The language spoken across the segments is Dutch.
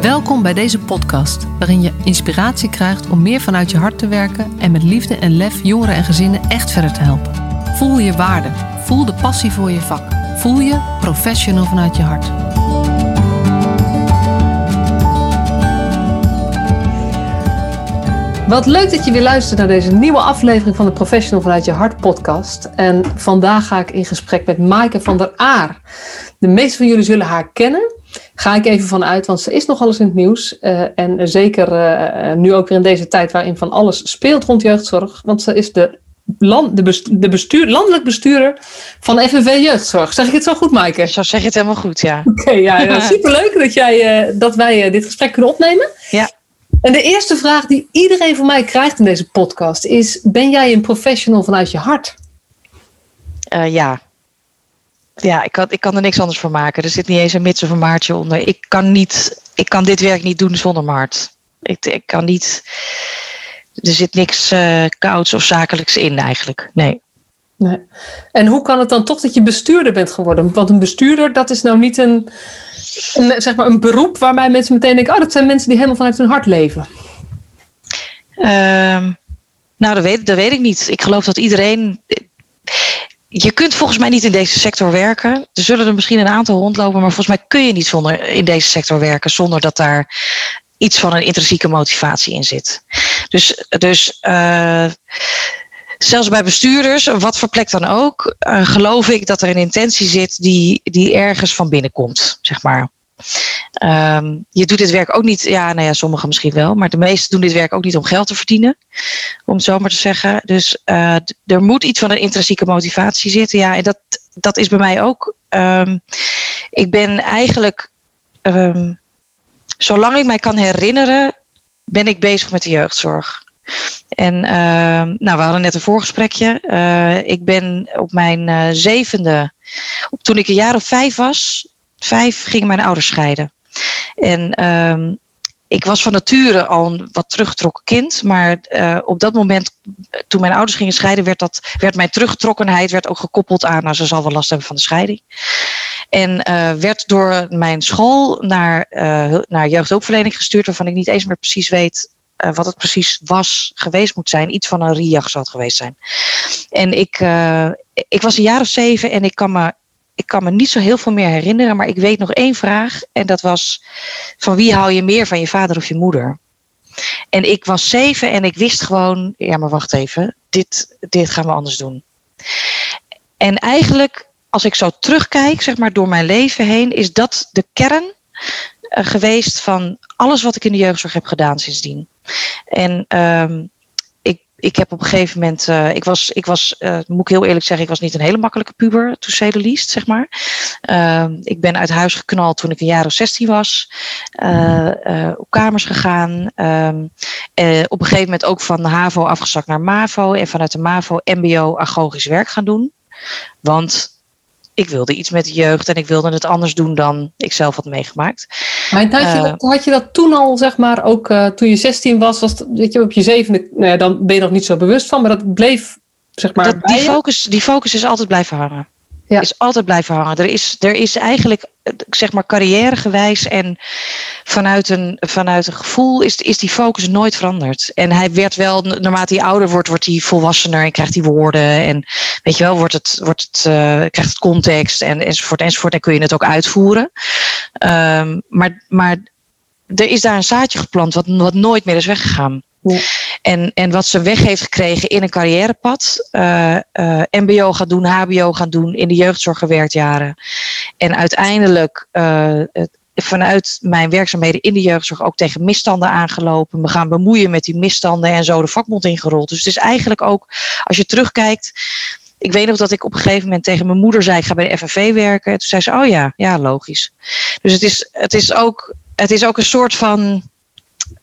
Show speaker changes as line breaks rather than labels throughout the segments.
Welkom bij deze podcast, waarin je inspiratie krijgt om meer vanuit je hart te werken en met liefde en lef jongeren en gezinnen echt verder te helpen. Voel je waarde, voel de passie voor je vak, voel je professional vanuit je hart. Wat leuk dat je weer luistert naar deze nieuwe aflevering van de Professional vanuit je hart podcast. En vandaag ga ik in gesprek met Maaike van der Aar. De meeste van jullie zullen haar kennen. Ga ik even vanuit, want ze is nogal eens in het nieuws. Uh, en zeker uh, nu ook weer in deze tijd waarin van alles speelt rond jeugdzorg. Want ze is de, land, de, bestuur, de bestuur, landelijk bestuurder van FNV Jeugdzorg. Zeg ik het zo goed, Maaike?
Zo zeg je het helemaal goed, ja.
Oké, okay, ja, superleuk dat, jij, uh, dat wij dit gesprek kunnen opnemen.
Ja.
En de eerste vraag die iedereen van mij krijgt in deze podcast is: Ben jij een professional vanuit je hart?
Ja. Ja, ik kan, ik kan er niks anders voor maken. Er zit niet eens een mits of een maartje onder. Ik kan, niet, ik kan dit werk niet doen zonder mijn hart. Ik, ik kan niet. Er zit niks uh, kouds of zakelijks in eigenlijk. Nee.
nee. En hoe kan het dan toch dat je bestuurder bent geworden? Want een bestuurder, dat is nou niet een een, zeg maar een beroep waarbij mensen meteen denken: oh, dat zijn mensen die helemaal vanuit hun hart leven?
Um, nou, dat weet, dat weet ik niet. Ik geloof dat iedereen. Je kunt volgens mij niet in deze sector werken. Er zullen er misschien een aantal rondlopen, maar volgens mij kun je niet zonder, in deze sector werken zonder dat daar iets van een intrinsieke motivatie in zit. Dus, dus uh, zelfs bij bestuurders, wat voor plek dan ook, uh, geloof ik dat er een intentie zit die, die ergens van binnen komt, zeg maar. Um, je doet dit werk ook niet, ja, nou ja, sommigen misschien wel, maar de meesten doen dit werk ook niet om geld te verdienen, om het zo maar te zeggen. Dus uh, er moet iets van een intrinsieke motivatie zitten, ja, en dat, dat is bij mij ook. Um, ik ben eigenlijk, um, zolang ik mij kan herinneren, ben ik bezig met de jeugdzorg. En nou, we hadden net een voorgesprekje. Uh, ik ben op mijn uh, zevende, toen ik een jaar of vijf was, vijf gingen mijn ouders scheiden. En uh, ik was van nature al een wat teruggetrokken kind. Maar uh, op dat moment, toen mijn ouders gingen scheiden, werd, dat, werd mijn teruggetrokkenheid werd ook gekoppeld aan, nou, ze zal wel last hebben van de scheiding. En uh, werd door mijn school naar, naar jeugdhulpverlening gestuurd, waarvan ik niet eens meer precies weet wat het precies was geweest moet zijn. Iets van een RIAG zou het geweest zijn. En ik, ik was een jaar of zeven en ik kan, me, ik kan me niet zo heel veel meer herinneren. Maar ik weet nog één vraag. En dat was: van wie hou je meer, van je vader of je moeder? En ik was zeven en ik wist gewoon: ja, maar wacht even, dit, dit gaan we anders doen. En eigenlijk, als ik zo terugkijk, zeg maar door mijn leven heen, is dat de kern uh, geweest van alles wat ik in de jeugdzorg heb gedaan sindsdien. En um, ik, heb op een gegeven moment, uh, ik was, ik was uh, moet ik heel eerlijk zeggen, ik was niet een hele makkelijke puber, to say the least, zeg maar. Uh, ik ben uit huis geknald toen ik een jaar of 16 was, uh, op kamers gegaan. Um, op een gegeven moment ook van de HAVO afgezakt naar MAVO en vanuit de MAVO MBO agogisch werk gaan doen. Want ik wilde iets met de jeugd en ik wilde het anders doen dan ik zelf had meegemaakt.
Maar had je, dat, had je dat toen al, zeg maar, ook uh, toen je 16 was, was weet je, op je zevende, nou ja, dan ben je nog niet zo bewust van, maar dat bleef, zeg maar.
Dat, die, focus, die focus is altijd blijven hangen. Ja. Is altijd blijven hangen. Er is, er is eigenlijk, zeg maar, carrièregewijs en vanuit een, vanuit een gevoel is, is die focus nooit veranderd. En hij werd wel, naarmate hij ouder wordt, wordt hij volwassener en krijgt hij woorden. En weet je wel, wordt het, wordt het, uh, krijgt het context en, enzovoort enzovoort. En kun je het ook uitvoeren. Um, maar, maar er is daar een zaadje geplant wat, wat nooit meer is weggegaan. Ja. En, en wat ze weg heeft gekregen in een carrièrepad. Uh, uh, MBO gaan doen, HBO gaan doen, in de jeugdzorg gewerkt jaren. En uiteindelijk uh, vanuit mijn werkzaamheden in de jeugdzorg ook tegen misstanden aangelopen. Me gaan bemoeien met die misstanden en zo de vakbond ingerold. Dus het is eigenlijk ook, als je terugkijkt. Ik weet nog dat ik op een gegeven moment tegen mijn moeder zei: Ik ga bij de FNV werken. En toen zei ze: Oh ja, ja, logisch. Dus het is, het is, ook, het is ook een soort van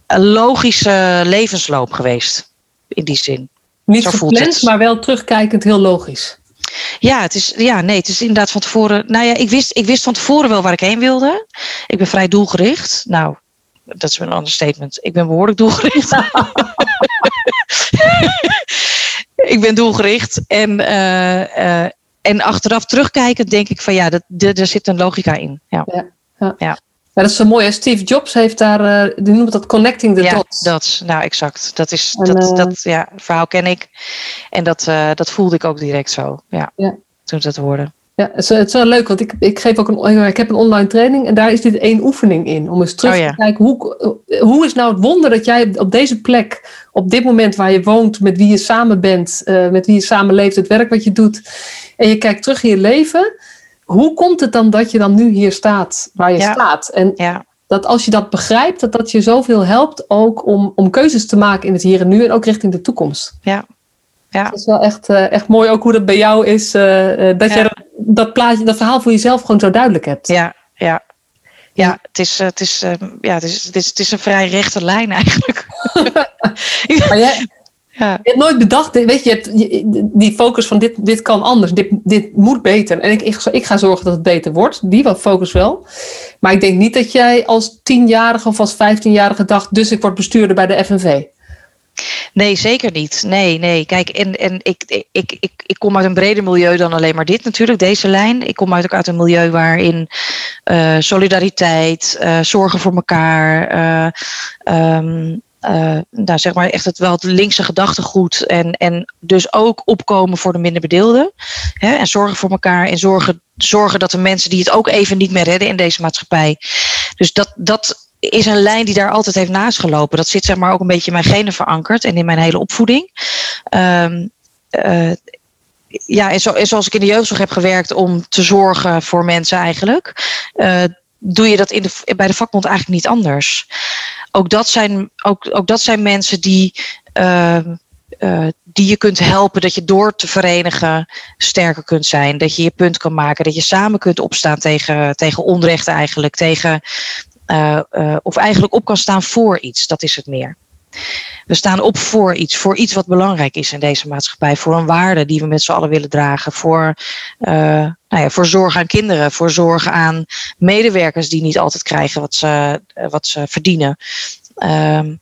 een logische levensloop geweest. In die zin.
Niet Zo gepland, maar wel terugkijkend heel logisch.
Ja, het is, ja, nee, het is inderdaad van tevoren. Nou ja, ik wist, ik wist van tevoren wel waar ik heen wilde. Ik ben vrij doelgericht. Nou, dat is een ander statement. Ik ben behoorlijk doelgericht. ik ben doelgericht. En, uh, uh, en achteraf terugkijkend denk ik van ja, dat, er zit een logica in. Ja. ja.
ja. ja. Ja, dat is zo mooi. Hè? Steve Jobs heeft daar, uh, die noemt dat connecting the
ja,
dots.
dat, nou exact. Dat is, en, dat, uh, dat, ja, verhaal ken ik. En dat, uh, dat voelde ik ook direct zo, ja, ja. toen dat hoorde.
Ja, het is, het is wel leuk, want ik, ik geef ook een, ik heb een online training en daar is dit één oefening in. Om eens terug oh, ja. te kijken, hoe, hoe is nou het wonder dat jij op deze plek, op dit moment waar je woont, met wie je samen bent, uh, met wie je samen leeft, het werk wat je doet, en je kijkt terug in je leven, hoe komt het dan dat je dan nu hier staat waar je
ja.
staat? En
Ja.
dat als je dat begrijpt, dat dat je zoveel helpt ook om, om keuzes te maken in het hier en nu en ook richting de toekomst.
Ja. Ja.
Dat is wel echt, uh, echt mooi ook hoe dat bij jou is, uh, uh, dat
Ja.
je dat, plaatje, dat verhaal voor jezelf gewoon zo duidelijk hebt.
Ja, ja. Ja, het is, eh, het, is, eh, ja het, is, het, is, het is een vrij rechte lijn eigenlijk.
Maar jij,
ja.
je hebt nooit bedacht, weet je, je hebt je- die focus van dit, dit kan anders, dit, dit moet beter. En ik, ik, ik ga zorgen dat het beter wordt, die focus wel. Maar ik denk niet dat jij als tienjarige of als vijftienjarige dacht, dus ik word bestuurder bij de FNV.
Nee, zeker niet. Nee, nee. Kijk, en, en ik, ik, ik, ik, ik kom uit een breder milieu dan alleen maar dit natuurlijk, deze lijn. Ik kom uit, ook uit een milieu waarin eh, solidariteit, eh, zorgen voor elkaar, eh, ehm, eh, nou, zeg maar echt het wel het linkse gedachtegoed en, en dus ook opkomen voor de minder bedeelden. Hè, en zorgen voor elkaar en zorgen, zorgen dat de mensen die het ook even niet meer redden in deze maatschappij. Dus dat, dat is een lijn die daar altijd heeft naast gelopen. Dat zit zeg maar ook een beetje in mijn genen verankerd en in mijn hele opvoeding. Ehm, eh, ja, en, zo, zoals ik in de jeugdzorg heb gewerkt om te zorgen voor mensen eigenlijk, eh, doe je dat in de, bij de vakbond eigenlijk niet anders. Ook dat zijn, ook, ook dat zijn mensen die, ehm, eh, die je kunt helpen dat je door te verenigen sterker kunt zijn. Dat je je punt kan maken. Dat je samen kunt opstaan tegen, tegen onrecht eigenlijk. Tegen, eh, eh, of eigenlijk op kan staan voor iets. Dat is het meer. We staan op voor iets, voor iets wat belangrijk is in deze maatschappij, voor een waarde die we met z'n allen willen dragen, voor, uh, nou ja, voor zorg aan kinderen, voor zorg aan medewerkers die niet altijd krijgen wat ze, wat ze verdienen. Um,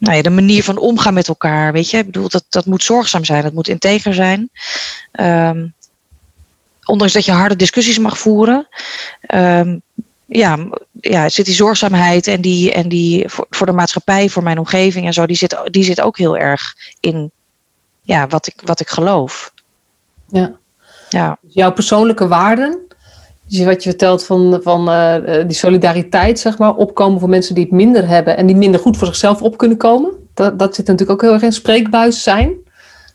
nou ja, de manier van omgaan met elkaar, weet je, ik bedoel, dat, dat moet zorgzaam zijn, dat moet integer zijn. Um, ondanks dat je harde discussies mag voeren, um, ja, ja, zit die zorgzaamheid en die, en die voor, voor de maatschappij, voor mijn omgeving en zo, die zit, die zit ook heel erg in ja, wat, ik, wat ik geloof.
Ja.
ja.
Jouw persoonlijke waarden, dus wat je vertelt van, van uh, die solidariteit, zeg maar, opkomen voor mensen die het minder hebben en die minder goed voor zichzelf op kunnen komen. Dat, dat zit natuurlijk ook heel erg in spreekbuis zijn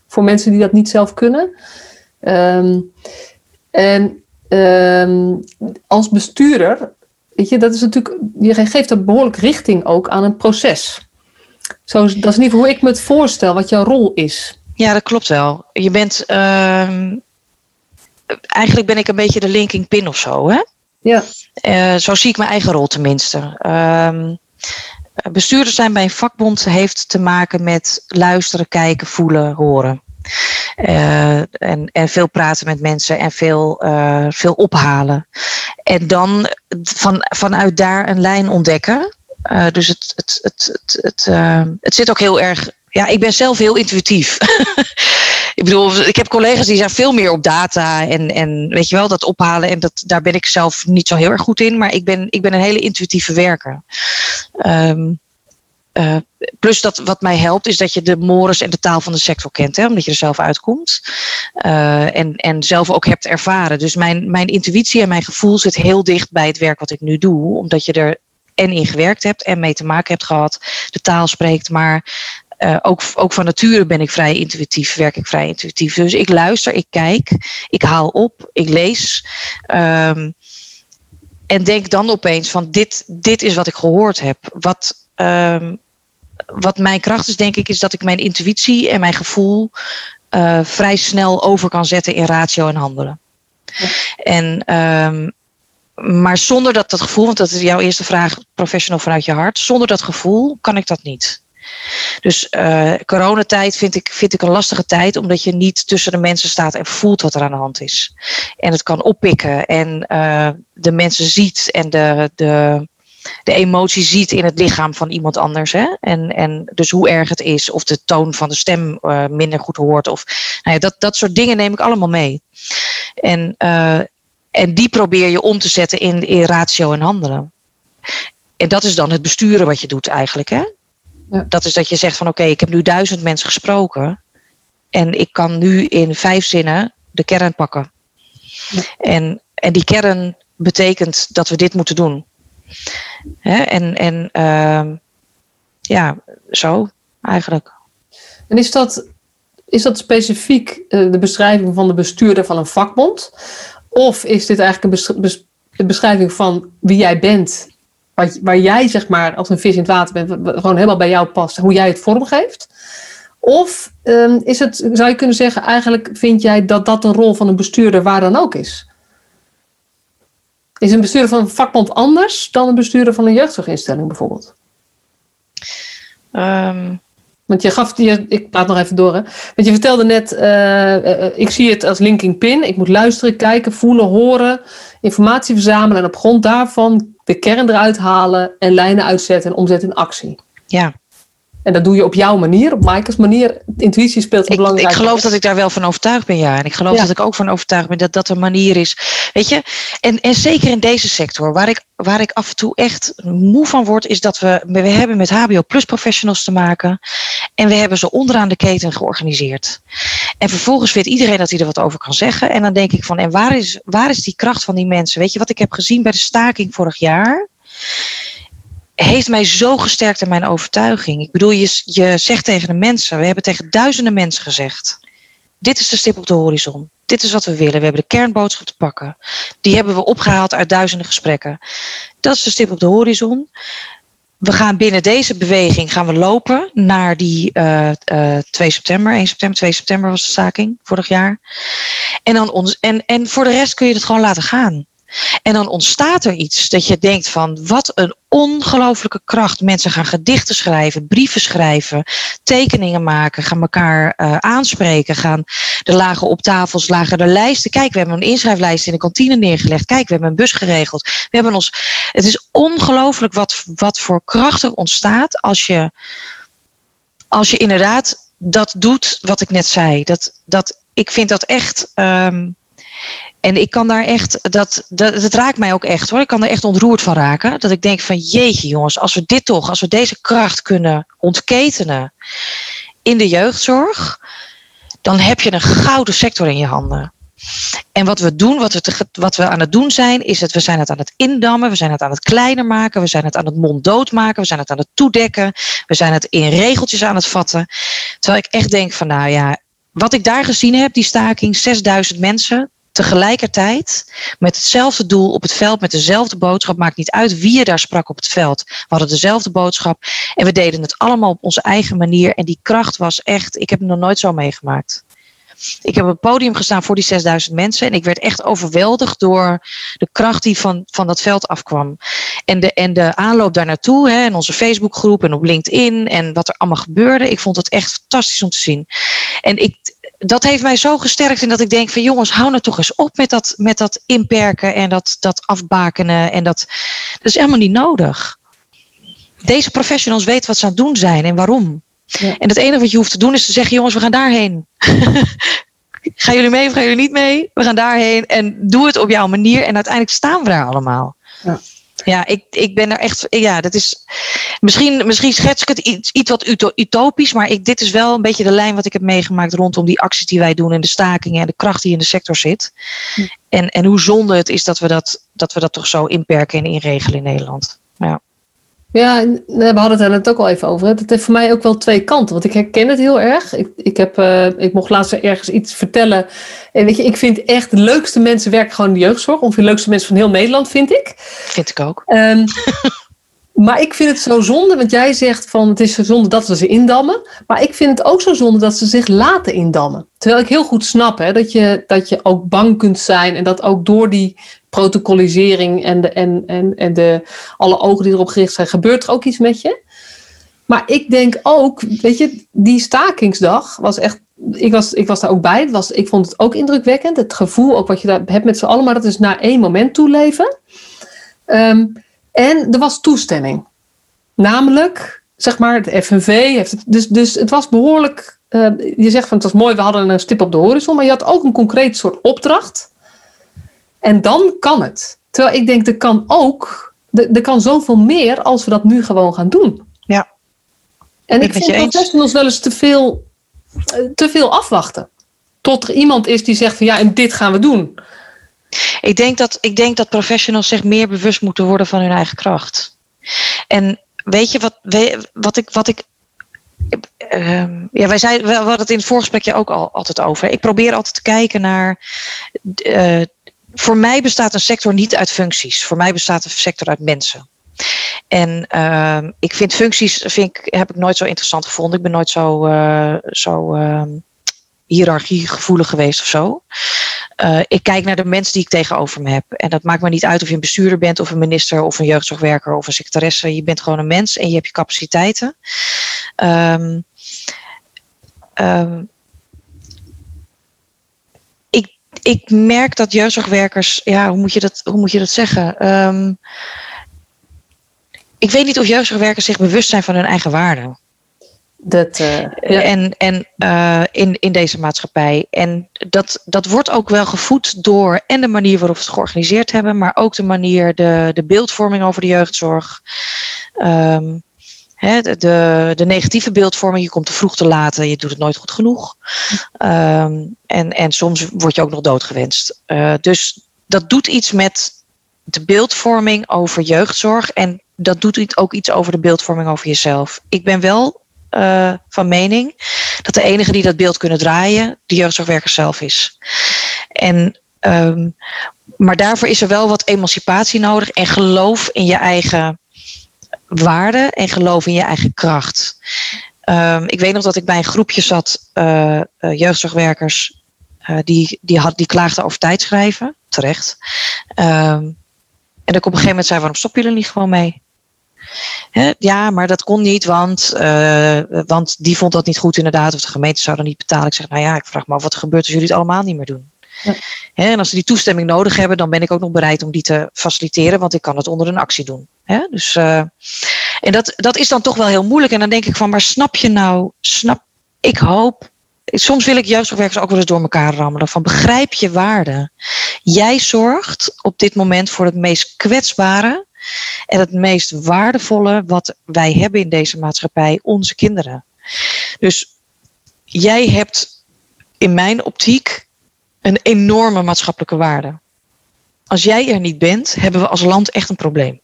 voor mensen die dat niet zelf kunnen. Um, en um, als bestuurder Weet je, dat is natuurlijk, je geeft er behoorlijk richting ook aan een proces. Zo, dat is in ieder geval hoe ik me het voorstel, wat jouw rol is.
Ja, dat klopt wel. Je bent, uh, eigenlijk ben ik een beetje de linking pin of zo, hè?
Ja.
Uh, zo zie ik mijn eigen rol tenminste. Uh, bestuurder zijn bij een vakbond heeft te maken met luisteren, kijken, voelen, horen. Uh, en, en veel praten met mensen en veel, uh, veel ophalen. En dan van, vanuit daar een lijn ontdekken. Uh, dus het, het, het, het, het, het zit ook heel erg. Ja, ik ben zelf heel intuïtief. ik bedoel, ik heb collega's die zijn veel meer op data en, en weet je wel, dat ophalen. En dat, daar ben ik zelf niet zo heel erg goed in. Maar ik ben, ik ben een hele intuïtieve werker. Um, uh, plus dat wat mij helpt is dat je de mores en de taal van de sector kent, hè, omdat je er zelf uitkomt. Uh, en, en zelf ook hebt ervaren. Dus mijn, mijn intuïtie en mijn gevoel zit heel dicht bij het werk wat ik nu doe, omdat je er en in gewerkt hebt en mee te maken hebt gehad, de taal spreekt. Maar uh, ook, ook van nature ben ik vrij intuïtief, werk ik vrij intuïtief. Dus ik luister, ik kijk, ik haal op, ik lees. Um, en denk dan opeens van dit, dit is wat ik gehoord heb. Wat, um, wat mijn kracht is, denk ik, is dat ik mijn intuïtie en mijn gevoel uh, vrij snel over kan zetten in ratio en handelen. Ja. En, um, maar zonder dat, dat gevoel, want dat is jouw eerste vraag, professional vanuit je hart, zonder dat gevoel kan ik dat niet. Dus uh, coronatijd vind ik, vind ik een lastige tijd, omdat je niet tussen de mensen staat en voelt wat er aan de hand is. En het kan oppikken en uh, de mensen ziet en de, de, de emotie ziet in het lichaam van iemand anders. Hè? En, en dus hoe erg het is, of de toon van de stem uh, minder goed hoort. Of, nou ja, dat, dat soort dingen neem ik allemaal mee. En, uh, en die probeer je om te zetten in, in ratio en handelen. en dat is dan het besturen wat je doet eigenlijk. Hè? Ja. Dat is dat je zegt van oké, ik heb nu duizend mensen gesproken. En ik kan nu in vijf zinnen de kern pakken. Ja. En, en die kern betekent dat we dit moeten doen. Hè? En, en uh, ja, zo eigenlijk.
En is dat, is dat specifiek uh, de beschrijving van de bestuurder van een vakbond? Of is dit eigenlijk een bes bes beschrijving van wie jij bent waar, waar jij zeg maar als een vis in het water bent, gewoon helemaal bij jou past, hoe jij het vormgeeft? Of um, is het, zou je kunnen zeggen, eigenlijk vind jij dat dat een rol van een bestuurder waar dan ook is? Is een bestuurder van een vakbond anders dan een bestuurder van een jeugdzorginstelling bijvoorbeeld?
Um.
Want je gaf, je, ik praat nog even door, hè. Want je vertelde net, uh, uh, ik zie het als linking pin. Ik moet luisteren, kijken, voelen, horen, informatie verzamelen en op grond daarvan de kern eruit halen en lijnen uitzetten en omzetten in actie.
Ja.
En dat doe je op jouw manier, op Maaike's manier. Intuïtie speelt een belangrijke
rol. Ik geloof dat ik daar wel van overtuigd ben, ja. En ik geloof ja. dat ik ook van overtuigd ben dat dat een manier is. Weet je, en, en zeker in deze sector, waar ik, waar ik af en toe echt moe van word, is dat we, we hebben met HBO Plus professionals te maken. En we hebben ze onderaan de keten georganiseerd. En vervolgens weet iedereen dat hij er wat over kan zeggen. En dan denk ik van, en waar is, waar is die kracht van die mensen? Weet je wat ik heb gezien bij de staking vorig jaar? Heeft mij zo gesterkt in mijn overtuiging. Ik bedoel, je, je zegt tegen de mensen, we hebben tegen duizenden mensen gezegd. Dit is de stip op de horizon. Dit is wat we willen. We hebben de kernboodschap te pakken. Die hebben we opgehaald uit duizenden gesprekken. Dat is de stip op de horizon. We gaan binnen deze beweging gaan we lopen naar die uh, uh, 2 september. 1 september, 2 september was de staking vorig jaar. En, dan ons, en, en voor de rest kun je het gewoon laten gaan. En dan ontstaat er iets dat je denkt van wat een ongelooflijke kracht. Mensen gaan gedichten schrijven, brieven schrijven, tekeningen maken, gaan elkaar uh, aanspreken, gaan de lagen op tafels, lagen de lijsten. Kijk, we hebben een inschrijflijst in de kantine neergelegd. Kijk, we hebben een bus geregeld. We hebben ons. Het is ongelooflijk wat, wat voor kracht er ontstaat als je, als je inderdaad dat doet wat ik net zei. Dat, dat, ik vind dat echt. Um, en ik kan daar echt, dat, dat, raakt mij ook echt hoor. Ik kan er echt ontroerd van raken. Dat ik denk van jeetje jongens, als we dit toch, als we deze kracht kunnen ontketenen in de jeugdzorg, dan heb je een gouden sector in je handen. En wat we doen, wat we, wat we aan het doen zijn, is het, we zijn het aan het indammen, we zijn het aan het kleiner maken, we zijn het aan het monddood maken, we zijn het aan het toedekken, we zijn het in regeltjes aan het vatten. Terwijl ik echt denk van nou ja, wat ik daar gezien heb, die staking, 6000 mensen, tegelijkertijd met hetzelfde doel op het veld, met dezelfde boodschap. Maakt niet uit wie je daar sprak op het veld. We hadden dezelfde boodschap en we deden het allemaal op onze eigen manier. En die kracht was echt, ik heb nog nooit zo meegemaakt. Ik heb op het podium gestaan voor die 6000 mensen en ik werd echt overweldigd door de kracht die van, van dat veld afkwam. En de, en de aanloop daar naartoe, en onze Facebookgroep en op LinkedIn en wat er allemaal gebeurde. Ik vond het echt fantastisch om te zien. En ik, dat heeft mij zo gesterkt in dat ik denk van jongens, hou nou toch eens op met dat, met dat inperken en dat, dat afbakenen. En dat, dat is helemaal niet nodig. Deze professionals weten wat ze aan het doen zijn en waarom. Ja. En het enige wat je hoeft te doen is te zeggen, jongens, we gaan daarheen. gaan jullie mee of gaan jullie niet mee? We gaan daarheen en doe het op jouw manier. En uiteindelijk staan we daar allemaal. Ja. Ja, ik, ik ben er echt. Ja, dat is. Misschien, misschien schets ik het iets, iets wat utopisch, maar ik, dit is wel een beetje de lijn wat ik heb meegemaakt rondom die acties die wij doen en de stakingen en de kracht die in de sector zit. Hm. En, en hoe zonde het is dat we dat, dat we dat toch zo inperken en inregelen in Nederland. Ja.
Ja, we hadden het er net ook al even over. Het heeft voor mij ook wel twee kanten. Want ik herken het heel erg. Ik, ik, heb, uh, ik mocht laatst ergens iets vertellen. En weet je, ik vind echt de leukste mensen werken gewoon in de jeugdzorg. Ongeveer de leukste mensen van heel Nederland, vind ik.
Vind ik ook.
Um, maar ik vind het zo zonde, want jij zegt van het is zo zonde dat we ze indammen. Maar ik vind het ook zo zonde dat ze zich laten indammen. Terwijl ik heel goed snap hè, dat, je, dat je ook bang kunt zijn. En dat ook door die protocolisering en, de, en, en, en de, alle ogen die erop gericht zijn, gebeurt er ook iets met je. Maar ik denk ook, weet je, die stakingsdag was echt. Ik was, ik was daar ook bij. Het was, ik vond het ook indrukwekkend. Het gevoel, ook wat je daar hebt met z'n allen, maar dat is naar één moment toeleven. Um, en er was toestemming. Namelijk, zeg maar, het FNV heeft het. Dus, dus het was behoorlijk. Uh, je zegt van het was mooi, we hadden een stip op de horizon, maar je had ook een concreet soort opdracht. En dan kan het. Terwijl ik denk, er kan ook er kan zoveel meer als we dat nu gewoon gaan doen.
Ja.
En ik, ik vind professionals wel eens te veel, eh, te veel afwachten. Tot er iemand is die zegt van ja, en dit gaan we doen.
Ik denk dat, ik denk dat professionals zich meer bewust moeten worden van hun eigen kracht. En weet je wat, wat ik, wat ik uh, ja, wij zijn, we hadden het in het voorgesprekje ook al altijd over. Ik probeer altijd te kijken naar. Uh, voor mij bestaat een sector niet uit functies. Voor mij bestaat een sector uit mensen. En uh, ik vind functies vind ik, heb ik nooit zo interessant gevonden. Ik ben nooit zo, uh, zo ehm, hiërarchiegevoelig geweest of zo. Uh, ik kijk naar de mensen die ik tegenover me heb. En dat maakt me niet uit of je een bestuurder bent, of een minister, of een jeugdzorgwerker, of een secretaresse. Je bent gewoon een mens en je hebt je capaciteiten. Um, ik, merk dat jeugdzorgwerkers, ja, hoe moet je dat, hoe moet je dat zeggen? Um, ik weet niet of jeugdzorgwerkers zich bewust zijn van hun eigen waarde. Dat, uh, ja. En, en uh, in, in deze maatschappij. En dat, dat wordt ook wel gevoed door en de manier waarop we het georganiseerd hebben, maar ook de manier, de, de beeldvorming over de jeugdzorg. Um, de, de, negatieve beeldvorming, je komt te vroeg te laten, je doet het nooit goed genoeg. Um, en, en soms word je ook nog doodgewenst. Uh, dus dat doet iets met de beeldvorming over jeugdzorg. En dat doet ook iets over de beeldvorming over jezelf. Ik ben wel uh, van mening dat de enige die dat beeld kunnen draaien de jeugdzorgwerker zelf is. En, um, maar daarvoor is er wel wat emancipatie nodig en geloof in je eigen waarde en geloof in je eigen kracht. Um, ik weet nog dat ik bij een groepje zat, uh, uh, jeugdzorgwerkers, uh, die, die, had, die klaagden over tijdschrijven, terecht. Um, en ik op een gegeven moment zei, waarom stoppen jullie niet gewoon mee? ja, maar dat kon niet, want, uh, want die vond dat niet goed inderdaad. Of de gemeente zou dan niet betalen. Ik zeg, nou ja, ik vraag me af wat er gebeurt als jullie het allemaal niet meer doen. Ja. en als ze die toestemming nodig hebben, dan ben ik ook nog bereid om die te faciliteren, want ik kan het onder een actie doen. Dus, uh, en dat, dat is dan toch wel heel moeilijk. En dan denk ik van, maar snap je nou, snap, ik hoop, soms wil ik jeugdzorgwerkers ook wel eens door elkaar rammelen. Van begrijp je waarde. Jij zorgt op dit moment voor het meest kwetsbare en het meest waardevolle wat wij hebben in deze maatschappij, onze kinderen. Dus jij hebt in mijn optiek een enorme maatschappelijke waarde. Als jij er niet bent, hebben we als land echt een probleem.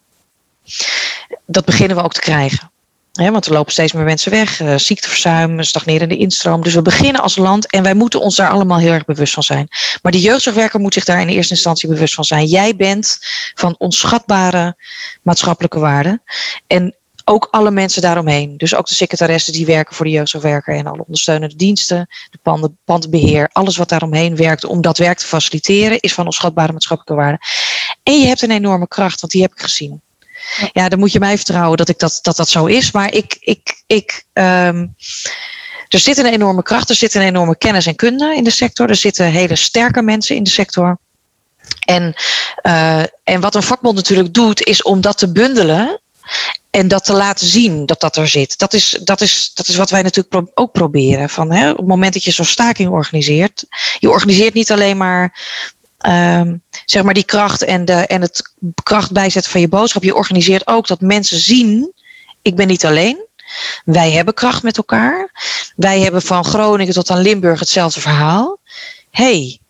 Dat beginnen we ook te krijgen want er lopen steeds meer mensen weg, uh, ziekteverzuim, stagnerende instroom. Dus we beginnen als land en wij moeten ons daar allemaal heel erg bewust van zijn. Maar die jeugdzorgwerker moet zich daar in eerste instantie bewust van zijn. Jij bent van onschatbare maatschappelijke waarde. En ook alle mensen daaromheen. Dus ook de secretaressen die werken voor de jeugdzorgwerker en alle ondersteunende diensten, de panden, pandbeheer, alles wat daaromheen werkt om dat werk te faciliteren, is van onschatbare maatschappelijke waarde. En je hebt een enorme kracht, want die heb ik gezien. Ja, dan moet je mij vertrouwen dat ik dat, dat, dat zo is. Maar ik, ik, ik, um, er zit een enorme kracht, er zit een enorme kennis en kunde in de sector. Er zitten hele sterke mensen in de sector. En, uh, en wat een vakbond natuurlijk doet, is om dat te bundelen en dat te laten zien dat dat er zit. Dat is, dat is, dat is wat wij natuurlijk ook proberen. Van, hè, op het moment dat je zo'n staking organiseert. Je organiseert niet alleen maar um, zeg maar die kracht en, de, en het kracht bijzetten van je boodschap. Je organiseert ook dat mensen zien, ik ben niet alleen. Wij hebben kracht met elkaar. Wij hebben van Groningen tot aan Limburg hetzelfde verhaal. hey,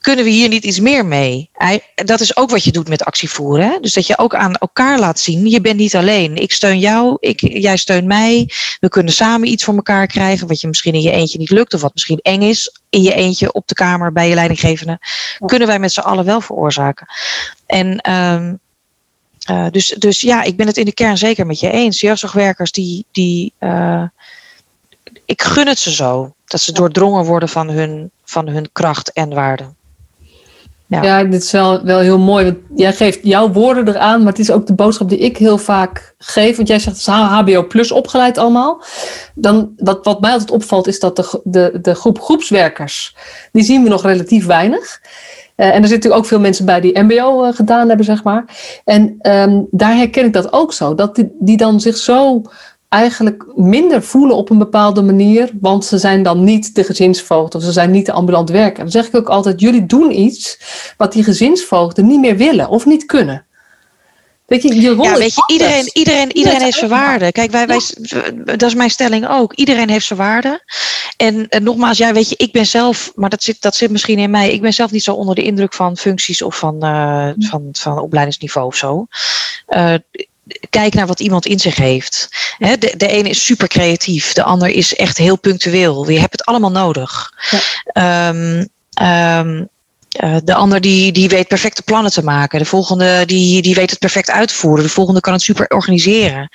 kunnen we hier niet iets meer mee? Dat is ook wat je doet met actievoeren. Hè? Dus dat je ook aan elkaar laat zien, je bent niet alleen. Ik steun jou, ik, jij steunt mij. We kunnen samen iets voor elkaar krijgen, wat je misschien in je eentje niet lukt, of wat misschien eng is in je eentje op de kamer bij je leidinggevende. Kunnen wij met z'n allen wel veroorzaken. En um, uh, dus, dus ja, ik ben het in de kern zeker met je eens. Jeugdzorgwerkers die, die uh, ik gun het ze zo. Dat ze doordrongen worden van hun, van hun kracht en waarde.
Ja. dit is wel, wel heel mooi. Want jij geeft jouw woorden eraan, maar het is ook de boodschap die ik heel vaak geef. Want jij zegt het is HBO plus opgeleid allemaal. Dan, wat, wat mij altijd opvalt is dat de, de, de groep groepswerkers, die zien we nog relatief weinig. Uh, en er zitten natuurlijk ook veel mensen bij die MBO eh, gedaan hebben, zeg maar. En um, daar herken ik dat ook zo. Dat die, die dan zich zo eigenlijk minder voelen op een bepaalde manier, want ze zijn dan niet de gezinsvoogd of ze zijn niet de ambulant werker. Dan zeg ik ook altijd, jullie doen iets wat die gezinsvoogden niet meer willen of niet kunnen. Weet je, je rol
Ja, weet je, iedereen, iedereen, iedereen heeft zijn waarde. Kijk, wij, wij, dat is mijn stelling ook. Iedereen heeft zijn waarde. En, en nogmaals, ja, weet je, ik ben zelf, maar dat zit, dat zit misschien in mij. Ik ben zelf niet zo onder de indruk van functies of van, eh, van, van opleidingsniveau of zo. Eh, kijk naar wat iemand in zich heeft. De, de ene is super creatief, de ander is echt heel punctueel. Je hebt het allemaal nodig. Ehm, ehm, eh, de ander die, die weet perfecte plannen te maken. De volgende die, die weet het perfect uitvoeren. De volgende kan het super organiseren.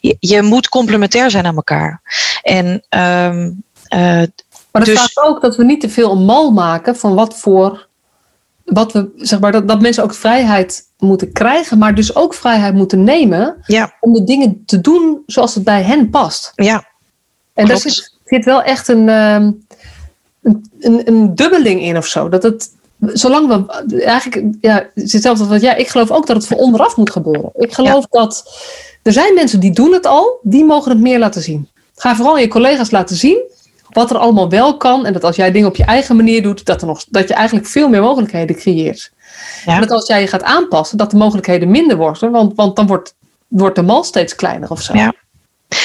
Je, je moet complementair zijn aan elkaar. En ehm, eh,
Maar dat
Dus-
staat ook dat we niet te veel een mal maken van wat voor. Wat we, zeg maar, dat, dat mensen ook vrijheid moeten krijgen, maar dus ook vrijheid moeten nemen
ja,
om de dingen te doen zoals het bij hen past.
ja,
En daar zit, zit wel echt een, ehm, een, een, een dubbeling in of zo. Dat het, zolang we eigenlijk, ja, hetzelfde wat jij, ik geloof ook dat het van onderaf moet gebeuren. Ik geloof dat er zijn mensen die doen het al, die mogen het meer laten zien. Ga vooral je collega's laten zien wat er allemaal wel kan. En dat als jij dingen op je eigen manier doet, dat, er nog, dat je eigenlijk veel meer mogelijkheden creëert.
Ja.
En dat als jij je gaat aanpassen, dat de mogelijkheden minder worden. Want, want dan wordt, wordt de mal steeds kleiner of zo.
Ja.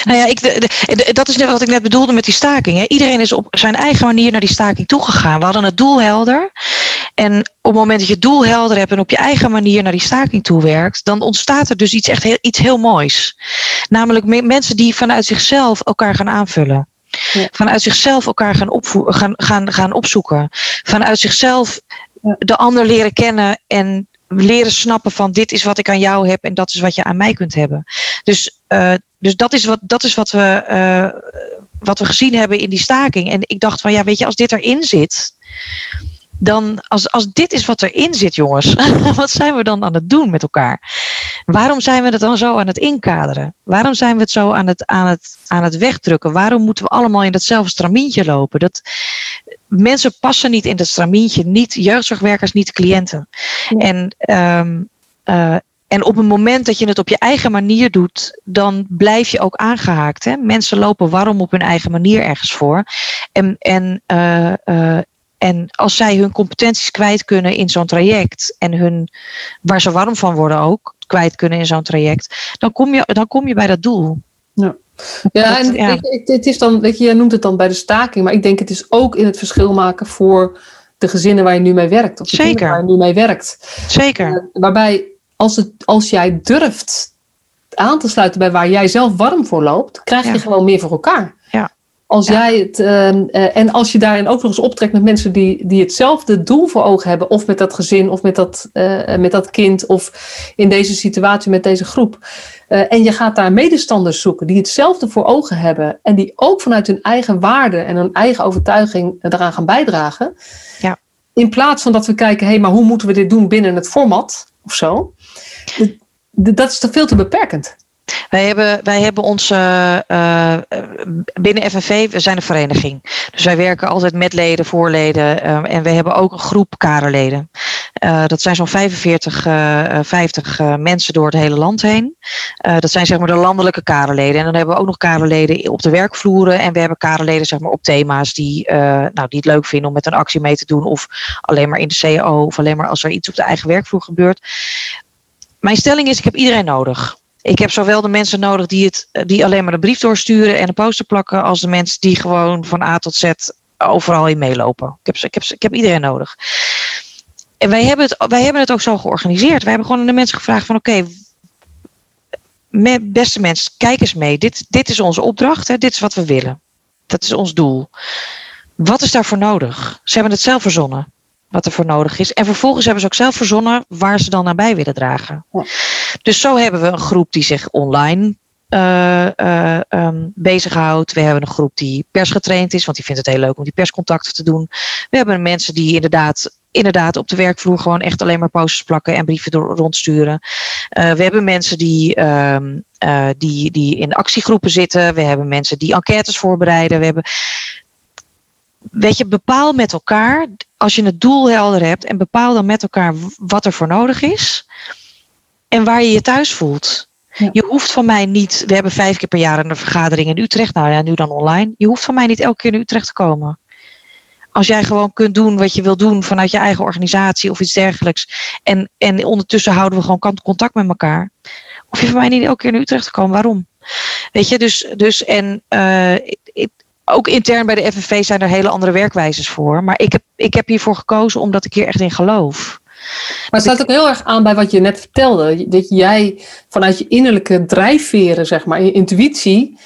Nou ja, ik, de- de- de- dat is net wat ik net bedoelde met die staking. Hè. Iedereen is op zijn eigen manier naar die staking toegegaan. We hadden het doel helder. En op het moment dat je het doel helder hebt en op je eigen manier naar die staking toewerkt, dan ontstaat er dus iets echt heel, iets heel moois. Namelijk me- mensen die vanuit zichzelf elkaar gaan aanvullen.
Ja.
Vanuit zichzelf elkaar gaan, gaan, gaan, gaan opzoeken. Vanuit zichzelf de ander leren kennen en leren snappen van dit is wat ik aan jou heb en dat is wat je aan mij kunt hebben. Dus, eh, dus dat is wat, dat is wat, we, eh, wat we gezien hebben in die staking. En ik dacht van ja, weet je, als dit erin zit, dan als, als dit is wat erin zit, jongens, wat zijn we dan aan het doen met elkaar? Waarom zijn we het dan zo aan het inkaderen? Waarom zijn we het zo aan het, aan het, aan het wegdrukken? Waarom moeten we allemaal in datzelfde stramientje lopen? Dat, mensen passen niet in dat stramientje, niet jeugdzorgwerkers, niet cliënten. En, ehm, eh, en op het moment dat je het op je eigen manier doet, dan blijf je ook aangehaakt. Hè? Mensen lopen warm op hun eigen manier ergens voor. En, en, eh, eh, en als zij hun competenties kwijt kunnen in zo'n traject en hun, waar ze warm van worden ook, kwijt kunnen in zo'n traject, dan kom, je, dan kom je bij dat doel.
Ja, en
ja.
Je, het, het is dan, weet je, jij noemt het dan bij de staking, maar ik denk het is ook in het verschil maken voor de gezinnen waar je nu mee werkt. Of de
Zeker.
kinderen waar je nu mee werkt.
Zeker.
Eh, waarbij als, het, als jij durft aan te sluiten bij waar jij zelf warm voor loopt, krijg je
Ja.
gewoon meer voor elkaar. Als
Ja.
jij het, ehm, eh, en als je daarin ook nog eens optrekt met mensen die, die hetzelfde doel voor ogen hebben, of met dat gezin, of met dat, eh, met dat kind, of in deze situatie met deze groep. eh, en je gaat daar medestanders zoeken die hetzelfde voor ogen hebben en die ook vanuit hun eigen waarde en hun eigen overtuiging eraan gaan bijdragen.
Ja.
In plaats van dat we kijken, hé, hey, maar hoe moeten we dit doen binnen het format of zo? Dat is toch veel te beperkend.
Wij hebben, wij hebben onze eh, binnen FNV, we zijn een vereniging. Dus wij werken altijd met leden, voorleden. eh, en we hebben ook een groep kaderleden. Eh, dat zijn zo'n 45, eh, eh, 50 eh, mensen door het hele land heen. Dat zijn zeg maar de landelijke kaderleden. En dan hebben we ook nog kaderleden op de werkvloeren. En we hebben kaderleden zeg maar, op thema's die, nou, die het leuk vinden om met een actie mee te doen. Of alleen maar in de CAO. Of alleen maar als er iets op de eigen werkvloer gebeurt. Mijn stelling is, ik heb iedereen nodig. Ik heb zowel de mensen nodig die, het, die alleen maar de brief doorsturen en een poster plakken, als de mensen die gewoon van A tot Z overal in meelopen. Ik heb, ik heb, ik heb iedereen nodig. En wij hebben, het, wij hebben het ook zo georganiseerd. Wij hebben gewoon aan de mensen gevraagd van oké, beste mensen, kijk eens mee. Dit, dit is onze opdracht, hè, dit is wat we willen. Dat is ons doel. Wat is daarvoor nodig? Ze hebben het zelf verzonnen, wat er voor nodig is. En vervolgens hebben ze ook zelf verzonnen waar ze dan naar bij willen dragen.
Ja.
Dus zo hebben we een groep die zich online eh, ehm, bezighoudt. We hebben een groep die persgetraind is, want die vindt het heel leuk om die perscontacten te doen. We hebben mensen die inderdaad, inderdaad op de werkvloer gewoon echt alleen maar posters plakken en brieven door, rondsturen. Eh, we hebben mensen die, ehm, eh, die, die in actiegroepen zitten. We hebben mensen die enquêtes voorbereiden. We hebben weet je, bepaal met elkaar, als je het doel helder hebt, en bepaal dan met elkaar wat er voor nodig is en waar je je thuis voelt.
Ja.
Je hoeft van mij niet, we hebben vijf keer per jaar een vergadering in Utrecht, nou ja, nu dan online. Je hoeft van mij niet elke keer naar Utrecht te komen. als jij gewoon kunt doen wat je wil doen vanuit je eigen organisatie of iets dergelijks. En, en ondertussen houden we gewoon contact met elkaar. Hoef je van mij niet elke keer naar Utrecht te komen. Waarom? Weet je, dus, dus en uh, ik, ook intern bij de FNV zijn er hele andere werkwijzes voor. Maar ik heb, ik heb hiervoor gekozen omdat ik hier echt in geloof.
Maar het staat ook heel erg aan bij wat je net vertelde. Dat jij vanuit je innerlijke drijfveren, zeg maar, je intuïtie,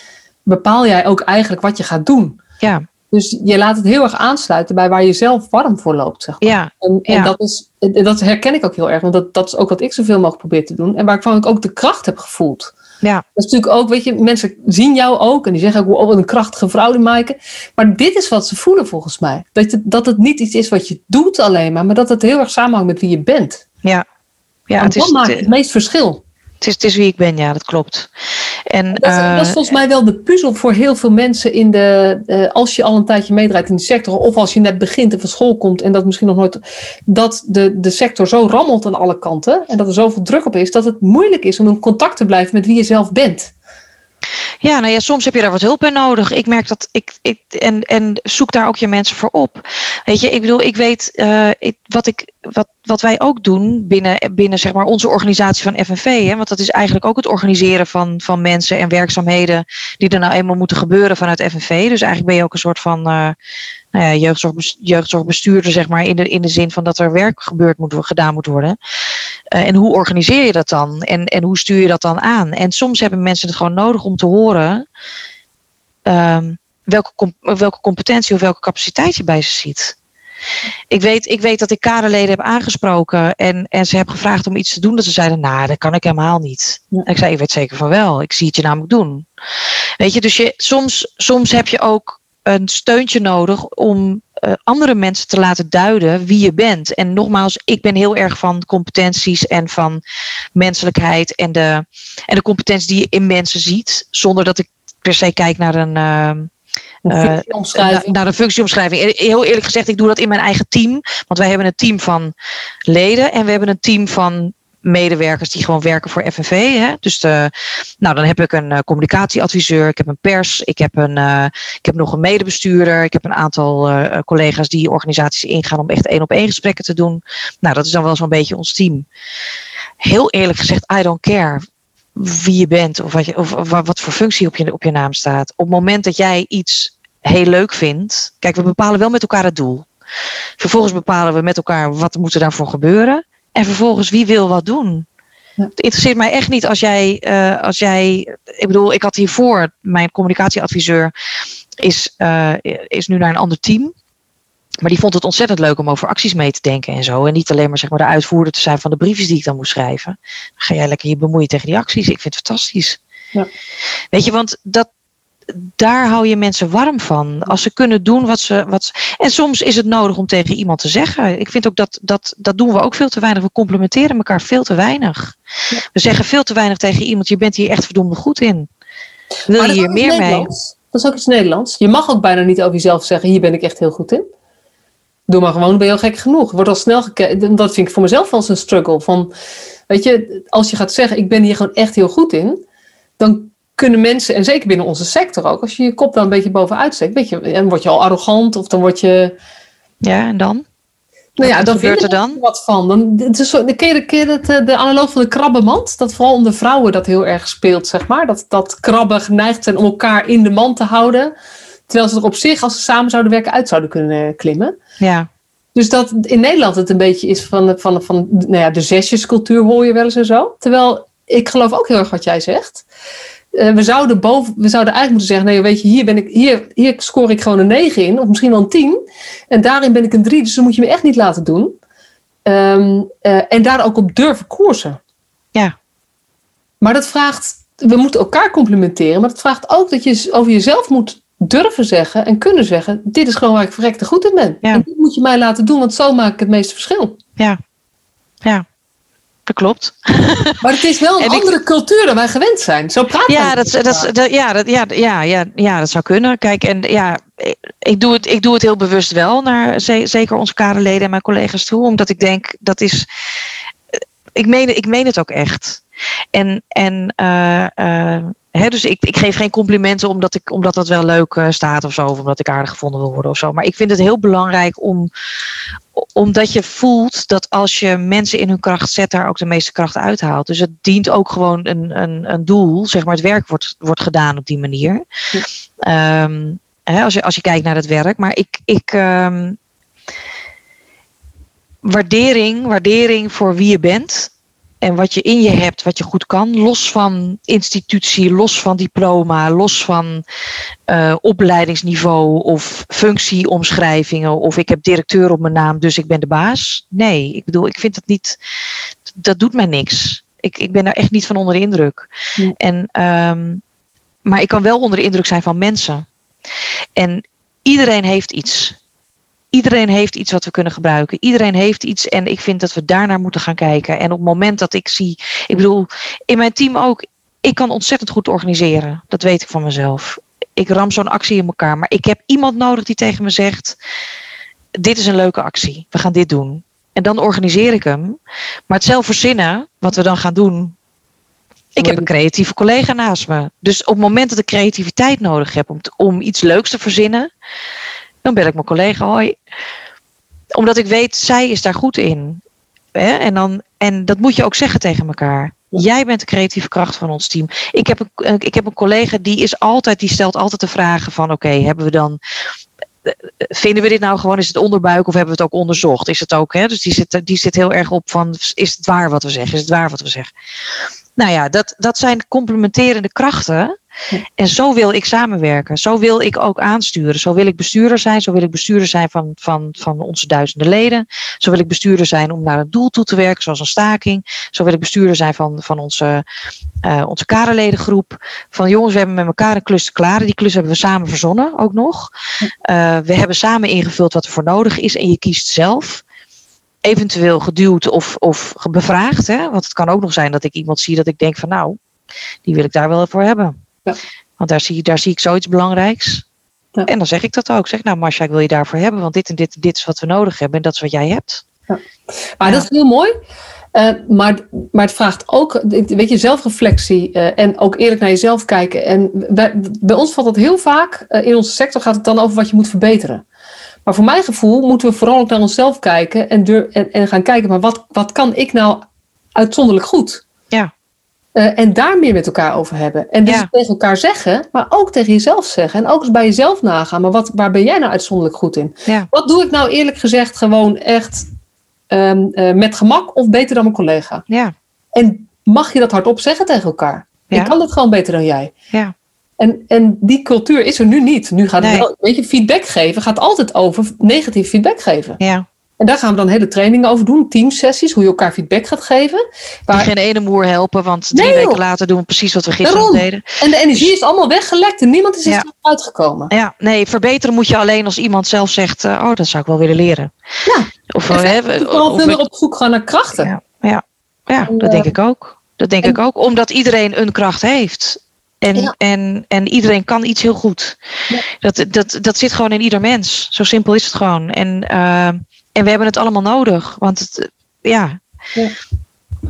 bepaal jij ook eigenlijk wat je gaat doen.
Ja.
Dus je laat het heel erg aansluiten bij waar je zelf warm voor loopt. Zeg maar.
ja,
en, en dat, is, dat herken ik ook heel erg, want dat, dat is ook wat ik zoveel mogelijk probeer te doen. En waarvan ik ook de kracht heb gevoeld.
Ja.
Dat is natuurlijk ook, weet je, mensen zien jou ook en die zeggen ook, oh, wat een krachtige vrouw die Maaike. Maar dit is wat ze voelen volgens mij. Dat het, dat het niet iets is wat je doet alleen maar, maar dat het heel erg samenhangt met wie je bent.
Ja. Ja,
en
het is,
maakt het meest verschil.
Het is, het is wie ik ben, ja, dat klopt. En,
dat, is,
uh,
dat is volgens mij wel de puzzel voor heel veel mensen in de, uh, als je al een tijdje meedraait in de sector, of als je net begint en van school komt en dat misschien nog nooit, dat de, de sector zo rammelt aan alle kanten en dat er zoveel druk op is, dat het moeilijk is om in contact te blijven met wie je zelf bent.
Ja, nou ja, soms heb je daar wat hulp bij nodig. Ik merk dat ik, ik en, en zoek daar ook je mensen voor op. Weet je, ik bedoel, ik weet uh, ik, wat, ik, wat, wat wij ook doen binnen, binnen zeg maar, onze organisatie van FNV. Hè, want dat is eigenlijk ook het organiseren van, van mensen en werkzaamheden die er nou eenmaal moeten gebeuren vanuit FNV. Dus eigenlijk ben je ook een soort van uh, nou ja, jeugdzorg, jeugdzorgbestuurder, zeg maar, in de, in de zin van dat er werk gebeurd moet, gedaan moet worden. Uh, en hoe organiseer je dat dan? En, en hoe stuur je dat dan aan? En soms hebben mensen het gewoon nodig om te horen um, welke, com welke competentie of welke capaciteit je bij ze ziet. Ik weet, ik weet dat ik kaderleden heb aangesproken en, en ze hebben gevraagd om iets te doen. Dat ze zeiden, nou, dat kan ik helemaal niet. Ja. En ik zei, ik weet zeker van wel. Ik zie het je namelijk doen. Weet je, dus je, soms, soms heb je ook een steuntje nodig om uh, andere mensen te laten duiden wie je bent. En nogmaals, ik ben heel erg van competenties en van menselijkheid en de, en de competenties die je in mensen ziet, zonder dat ik per se kijk naar een. Uh,
uh, naar,
naar een functieomschrijving. Heel eerlijk gezegd, ik doe dat in mijn eigen team. Want wij hebben een team van leden en we hebben een team van medewerkers die gewoon werken voor FNV. Hè? Dus nou, dan heb ik een uh, communicatieadviseur, ik heb een pers, ik heb, een, uh, ik heb nog een medebestuurder, ik heb een aantal uh, collega's die organisaties ingaan om echt één op één gesprekken te doen. Nou, dat is dan wel zo'n beetje ons team. Heel eerlijk gezegd, I don't care wie je bent of wat, je, of, of wat voor functie op je, op je naam staat. Op het moment dat jij iets heel leuk vindt, kijk, we bepalen wel met elkaar het doel. Vervolgens bepalen we met elkaar wat moet er daarvoor gebeuren. En vervolgens, wie wil wat doen? Ja. Het interesseert mij echt niet als jij, uh, als jij. Ik bedoel, ik had hiervoor, mijn communicatieadviseur is, uh, is nu naar een ander team. Maar die vond het ontzettend leuk om over acties mee te denken en zo. En niet alleen maar, zeg maar de uitvoerder te zijn van de briefjes die ik dan moest schrijven. Dan ga jij lekker je bemoeien tegen die acties. Ik vind het fantastisch.
Ja.
Weet je, want dat, daar hou je mensen warm van. Als ze kunnen doen wat ze, wat ze. En soms is het nodig om tegen iemand te zeggen. Ik vind ook dat, dat dat doen we ook veel te weinig. We complimenteren elkaar veel te weinig. Ja. We zeggen veel te weinig tegen iemand: je bent hier echt verdomd goed in. Wil je hier meer mee?
Dat is ook iets Nederlands. Je mag ook bijna niet over jezelf zeggen: hier ben ik echt heel goed in. Doe maar gewoon, ben je al gek genoeg. Wordt al snel gekeken. Dat vind ik voor mezelf wel eens een struggle. Van, weet je, als je gaat zeggen: ik ben hier gewoon echt heel goed in. Dan kunnen mensen, en zeker binnen onze sector ook, als je je kop dan een beetje bovenuit steekt, weet je, dan word je al arrogant of dan word je.
Ja, en dan?
Nou ja,
wat
dan
gebeurt er dan?
Wat van. Dan, het is zo, de keer, de keer dat, de analoog van de krabbenmand, dat vooral onder vrouwen dat heel erg speelt, zeg maar. Dat, dat krabben geneigd zijn om elkaar in de mand te houden, terwijl ze er op zich, als ze samen zouden werken, uit zouden kunnen klimmen.
Ja.
Dus dat in Nederland het een beetje is van, van, van nou ja, de zesjescultuur hoor je wel eens en zo. Terwijl ik geloof ook heel erg wat jij zegt. Uh, we, zouden boven, we zouden eigenlijk moeten zeggen: nee, weet je, hier, ben ik, hier, hier scoor ik gewoon een 9 in, of misschien wel een 10. En daarin ben ik een 3, dus dat moet je me echt niet laten doen. Um, uh, en daar ook op durven koersen.
Ja.
Maar dat vraagt, we moeten elkaar complimenteren, maar dat vraagt ook dat je over jezelf moet durven zeggen en kunnen zeggen: dit is gewoon waar ik verrekte goed in ben.
Ja.
En dit moet je mij laten doen, want zo maak ik het meeste verschil.
Ja. Ja. Dat klopt.
Maar het is wel een andere ik, cultuur dan wij gewend zijn. Zo praat
ja, dat, dat, dat, ja, dat, ja, ja, ja, ja, dat zou kunnen. Kijk, en ja, ik doe het, ik doe het heel bewust wel naar zeker onze kaderleden en mijn collega's toe. Omdat ik denk, dat is. Ik meen, ik meen het ook echt. En, en dus ik, ik geef geen complimenten omdat, ik, omdat dat wel leuk staat of zo. Of omdat ik aardig gevonden wil worden of zo. Maar ik vind het heel belangrijk om, omdat je voelt dat als je mensen in hun kracht zet, daar ook de meeste kracht uithaalt. Dus het dient ook gewoon een, een, een doel. Zeg maar, het werk wordt, wordt gedaan op die manier. Ehm, hè, als, je, als je kijkt naar het werk. Maar ik. ik um, waardering, waardering voor wie je bent en wat je in je hebt, wat je goed kan, los van institutie, los van diploma, los van uh, opleidingsniveau of functieomschrijvingen of ik heb directeur op mijn naam, dus ik ben de baas. Nee, ik bedoel, ik vind dat niet, dat doet mij niks. Ik, ik ben daar echt niet van onder de indruk. En, um, maar ik kan wel onder de indruk zijn van mensen. En iedereen heeft iets. Iedereen heeft iets wat we kunnen gebruiken. Iedereen heeft iets en ik vind dat we daarnaar moeten gaan kijken. En op het moment dat ik zie, ik bedoel, in mijn team ook, ik kan ontzettend goed organiseren. Dat weet ik van mezelf. Ik ram zo'n actie in elkaar. Maar ik heb iemand nodig die tegen me zegt: Dit is een leuke actie, we gaan dit doen. En dan organiseer ik hem. Maar het zelf verzinnen, wat we dan gaan doen. Ik heb een creatieve collega naast me. Dus op het moment dat ik creativiteit nodig heb om, om iets leuks te verzinnen, dan bel ik mijn collega, hoi. Omdat ik weet, zij is daar goed in. En, dan, en dat moet je ook zeggen tegen elkaar. Jij bent de creatieve kracht van ons team. Ik heb een, ik heb een collega die is altijd, die stelt altijd de vragen van oké, hebben we dan. Vinden we dit nou gewoon, is het onderbuik of hebben we het ook onderzocht? Is het ook, hè? Dus die zit, die zit heel erg op van, is het waar wat we zeggen? Is het waar wat we zeggen? Nou ja, dat, dat zijn complementerende krachten. En zo wil ik samenwerken. Zo wil ik ook aansturen. Zo wil ik bestuurder zijn. Zo wil ik bestuurder zijn van, van, van onze duizenden leden. Zo wil ik bestuurder zijn om naar een doel toe te werken, zoals een staking. Zo wil ik bestuurder zijn van, van onze, uh, onze kaderledengroep. Van jongens, we hebben met elkaar een klus klaar. Die klus hebben we samen verzonnen ook nog. Uh, we hebben samen ingevuld wat er voor nodig is. En je kiest zelf eventueel geduwd of, of bevraagd. Hè? Want het kan ook nog zijn dat ik iemand zie dat ik denk van nou, die wil ik daar wel voor hebben. Ja. Want daar zie, daar zie ik zoiets belangrijks. Ja. En dan zeg ik dat ook. Zeg nou Marcia, ik wil je daarvoor hebben. Want dit en dit, dit is wat we nodig hebben. En dat is wat jij hebt. Ja.
Maar dat is heel mooi. Uh, maar, maar het vraagt ook, weet je, zelfreflectie uh, en ook eerlijk naar jezelf kijken. En bij, bij ons valt dat heel vaak, uh, in onze sector gaat het dan over wat je moet verbeteren. Maar voor mijn gevoel moeten we vooral ook naar onszelf kijken en, en, en gaan kijken, maar wat, wat kan ik nou uitzonderlijk goed?
Ja.
Uh, en daar meer met elkaar over hebben. En dus ja. tegen elkaar zeggen, maar ook tegen jezelf zeggen. En ook eens bij jezelf nagaan. Maar wat, waar ben jij nou uitzonderlijk goed in?
Ja.
Wat doe ik nou eerlijk gezegd gewoon echt um, uh, met gemak of beter dan mijn collega?
Ja.
En mag je dat hardop zeggen tegen elkaar? Ik kan dat gewoon beter dan jij.
Ja.
En, en die cultuur is er nu niet. Nu gaat het
Nee.
wel, weet je, feedback geven gaat altijd over negatief feedback geven.
Ja.
En daar gaan we dan hele trainingen over doen, teamsessies, hoe je elkaar feedback gaat geven. Waar,
geen ene moer helpen, want drie
Nee,
weken later doen we precies wat we gisteren
Daarom.
deden.
en de energie is allemaal weggelekt en niemand is er
Ja.
uitgekomen.
Ja, nee, verbeteren moet je alleen als iemand zelf zegt, uh, oh, dat zou ik wel willen leren.
Ja.
Of,
En
uh, hè,
verder vooral
of
veel meer op zoek gaan naar krachten.
Ja, ja, ja
En,
dat
eh,
denk ik ook. Dat denk
en-
ik ook, omdat iedereen een kracht heeft. En,
Ja.
en, en iedereen kan iets heel goed.
Ja.
Dat, dat, dat zit gewoon in ieder mens. Zo simpel is het gewoon. En, eh, en we hebben het allemaal nodig. Want het, ja.
Ja.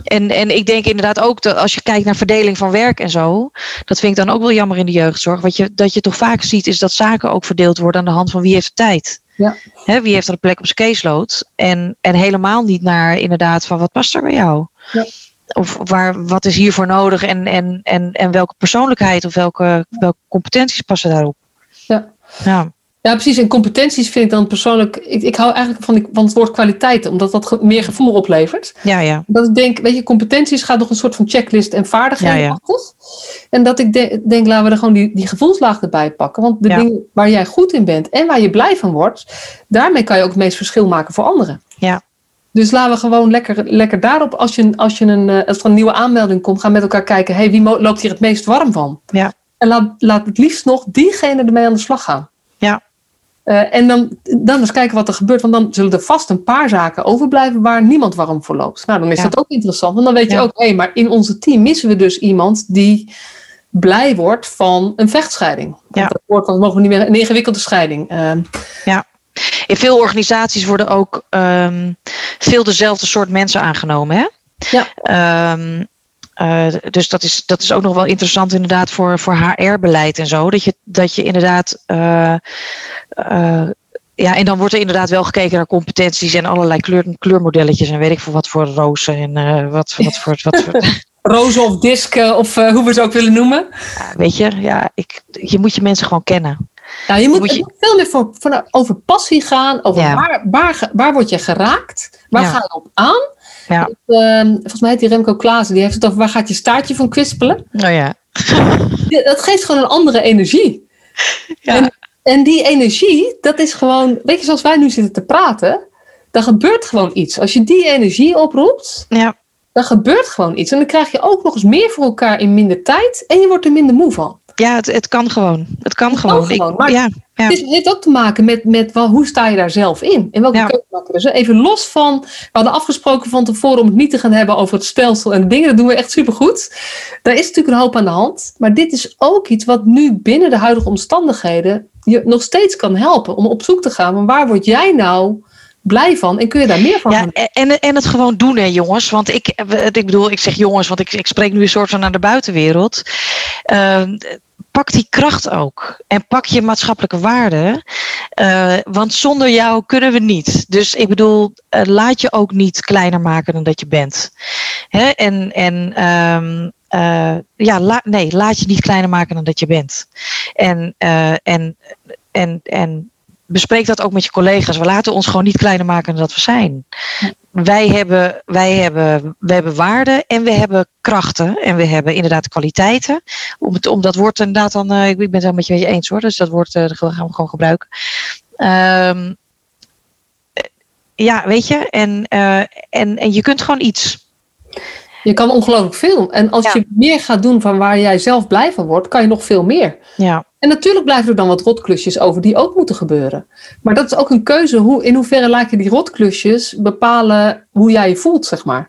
En, en ik denk inderdaad ook dat als je kijkt naar verdeling van werk en zo. Dat vind ik dan ook wel jammer in de jeugdzorg. Wat je, dat je toch vaak ziet is dat zaken ook verdeeld worden aan de hand van wie heeft de tijd.
Ja.
Wie heeft er een plek op zijn caseload? En, en helemaal niet naar inderdaad van wat past er bij jou?
Ja.
Of waar, wat is hiervoor nodig en, en, en, en welke persoonlijkheid of welke, welke competenties passen daarop?
Ja.
Ja,
Ja, precies. En competenties vind ik dan persoonlijk. Ik, ik hou eigenlijk van, die, van het woord kwaliteiten, omdat dat ge- meer gevoel oplevert.
ja, ja.
Dat ik denk, weet je, competenties gaat nog een soort van checklist en vaardigheden
Ja, ja.
En dat ik de- denk, laten we er gewoon die, die gevoelslaag erbij pakken. Want de
Ja.
dingen waar jij goed in bent en waar je blij van wordt, daarmee kan je ook het meest verschil maken voor anderen.
Ja.
Dus laten we gewoon lekker, lekker daarop, als, je, als, je een, eh, als er een nieuwe aanmelding komt, gaan met elkaar kijken, hey, wie loopt hier het meest warm van?
Ja.
En laat, laat het liefst nog diegene ermee aan de slag gaan.
Ja.
Eh, en dan, dan eens kijken wat er gebeurt. Want dan zullen er vast een paar zaken overblijven waar niemand warm voor loopt. Nou, dan is
Ja.
dat ook interessant. Want dan weet je
Ja.
ook, hé, maar in onze team missen we dus iemand die blij wordt van een vechtscheiding.
Ja.
Dat woord, want we mogen niet meer een ingewikkelde scheiding. Eh,
In veel organisaties worden ook ehm, veel dezelfde soort mensen aangenomen. Hè?
Ja.
Ehm, uh, dus dat is, dat is ook nog wel interessant inderdaad voor, voor HR-beleid en zo. Dat je, dat je inderdaad. Uh, uh, ja, en dan wordt er inderdaad wel gekeken naar competenties en allerlei kleur, kleurmodelletjes en weet ik veel wat voor rozen en wat, wat voor. Wat voor
rozen of disken of hoe we ze ook willen noemen.
Ja, weet je, ja, ik, je moet je mensen gewoon kennen.
Nou, je moet, je... veel meer voor, voor, over passie gaan, over waar, waar, waar word je geraakt, waar ga je op aan. Ja. Uh, volgens mij heet die Remco Klaassen, die heeft het over waar gaat je staartje van kwispelen.
Oh ja.
dat geeft gewoon een andere energie. Ja. En, en, die energie, dat is gewoon, weet je, zoals wij nu zitten te praten, dan gebeurt gewoon iets. Als je die energie oproept, ja. dan gebeurt gewoon iets. En dan krijg je ook nog eens meer voor elkaar in minder tijd en je wordt er minder moe van.
Ja, het, het kan gewoon. Het kan het gewoon. Kan gewoon.
maar ja, ja. Het heeft ook te maken met, met wel, hoe sta je daar zelf in? En welke ja. keuze maken we? even los van, we hadden afgesproken van tevoren om het niet te gaan hebben over het stelsel en dingen. Dat doen we echt supergoed. Daar is natuurlijk een hoop aan de hand. Maar dit is ook iets wat nu binnen de huidige omstandigheden je nog steeds kan helpen. Om op zoek te gaan van waar word jij nou blij van en kun je daar meer van
ja, En, en het gewoon doen, hè, jongens. Want ik, ik bedoel, ik zeg jongens, want ik, ik spreek nu een soort van naar de buitenwereld. Uh, pak die kracht ook. En pak je maatschappelijke waarden. Uh, want zonder jou kunnen we niet. Dus ik bedoel, uh, laat je ook niet kleiner maken dan dat je bent. Hè? En, en um, uh, ja, nee, laat je niet kleiner maken dan dat je bent. En, en, en, en bespreek dat ook met je collega's. We laten ons gewoon niet kleiner maken dan dat we zijn. Wij hebben, wij hebben, we hebben waarden en we hebben krachten. En we hebben inderdaad kwaliteiten. Om, het, om dat woord inderdaad dan, uh, ik ben het wel met je eens hoor. Dus dat woord uh, gaan we gewoon gebruiken. Um, ja, weet je. En, en, en je kunt gewoon iets.
Je kan ongelooflijk veel. En als je meer gaat doen van waar jij zelf blij van wordt, kan je nog veel meer.
Ja.
En natuurlijk blijven er dan wat rotklusjes over die ook moeten gebeuren. Maar dat is ook een keuze. Hoe, in hoeverre laat je die rotklusjes bepalen hoe jij je voelt, zeg maar.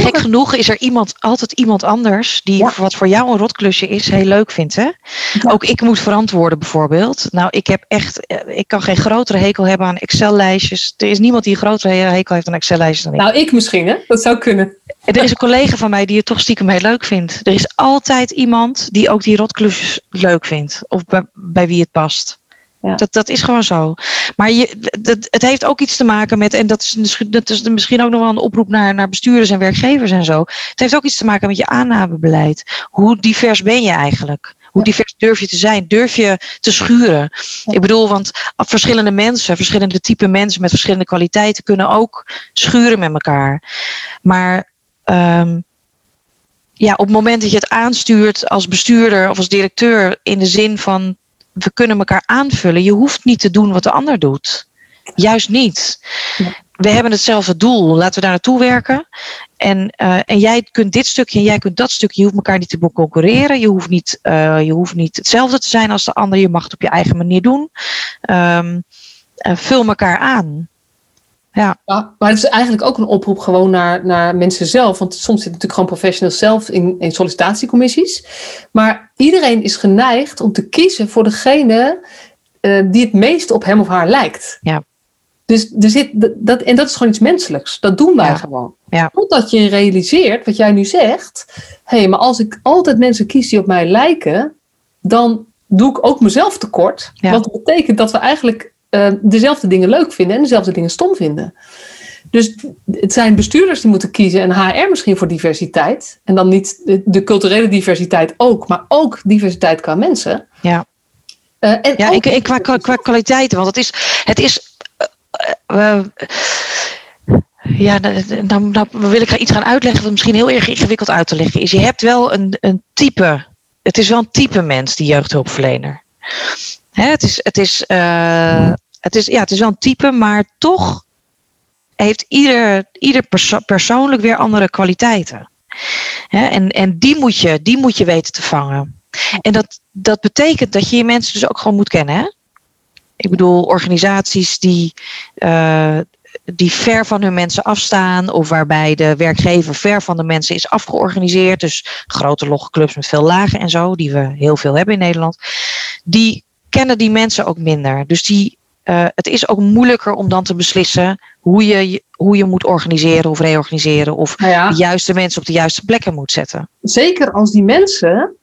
Gek genoeg is er iemand, altijd iemand anders die wat voor jou een rotklusje is, heel leuk vindt. Hè? Ook ik moet verantwoorden bijvoorbeeld. Nou, ik heb echt, eh, ik kan geen grotere hekel hebben aan Excel-lijstjes. Er is niemand die een grotere hekel heeft aan Excel-lijstjes dan ik.
Nou, ik misschien, hè? Dat zou kunnen.
Er is een collega van mij die het toch stiekem heel leuk vindt. Er is altijd iemand die ook die rotklusjes leuk vindt. Of bij, bij wie het past. Ja. Dat, dat is gewoon zo. Maar je, dat, het heeft ook iets te maken met, en dat is, dat is misschien ook nog wel een oproep naar, naar bestuurders en werkgevers en zo. Het heeft ook iets te maken met je aannamebeleid. Hoe divers ben je eigenlijk? Hoe divers durf je te zijn? Durf je te schuren? Ik bedoel, want verschillende mensen, verschillende type mensen met verschillende kwaliteiten kunnen ook schuren met elkaar. Maar um, ja, op het moment dat je het aanstuurt als bestuurder of als directeur in de zin van we kunnen elkaar aanvullen. Je hoeft niet te doen wat de ander doet. Juist niet. We hebben hetzelfde doel. Laten we daar naartoe werken. En, uh, en jij kunt dit stukje en jij kunt dat stukje. Je hoeft elkaar niet te concurreren. Je hoeft niet, uh, je hoeft niet hetzelfde te zijn als de ander. Je mag het op je eigen manier doen. Um, uh, vul elkaar aan. Ja.
ja. maar het is eigenlijk ook een oproep gewoon naar, naar mensen zelf. Want soms zitten natuurlijk gewoon professionals zelf in, in sollicitatiecommissies. Maar iedereen is geneigd om te kiezen voor degene uh, die het meest op hem of haar lijkt.
Ja.
Dus er zit, dat, en dat is gewoon iets menselijks. Dat doen wij ja. gewoon.
Ja.
Totdat je realiseert, wat jij nu zegt. Hé, hey, maar als ik altijd mensen kies die op mij lijken, dan doe ik ook mezelf tekort. Ja. Dat betekent dat we eigenlijk uh, dezelfde dingen leuk vinden en dezelfde dingen stom vinden. Dus het zijn bestuurders die moeten kiezen en HR misschien voor diversiteit. En dan niet de, culturele diversiteit ook, maar ook diversiteit qua mensen.
Ja,
uh, en
ja ook, ik, qua, qua, want het is. Het is uh, ja, dan, dan wil ik iets gaan uitleggen wat misschien heel erg ingewikkeld uit te leggen is. Je hebt wel een, een type, het is wel een type mens, die jeugdhulpverlener. Hè, het, is, het, is, uh, het, is, ja, het is wel een type, maar toch heeft ieder, ieder perso persoonlijk weer andere kwaliteiten. En en die, moet je, die moet je weten te vangen. En dat, dat betekent dat je je mensen dus ook gewoon moet kennen. Hè? Ik bedoel, organisaties die, uh, die ver van hun mensen afstaan, of waarbij de werkgever ver van de mensen is afgeorganiseerd. Dus grote logclubs met veel lagen en zo, die we heel veel hebben in Nederland. Die kennen die mensen ook minder. Dus die, uh, het is ook moeilijker om dan te beslissen hoe je hoe je moet organiseren of reorganiseren. Of
Nou
de juiste mensen op de juiste plekken moet zetten.
Zeker als die mensen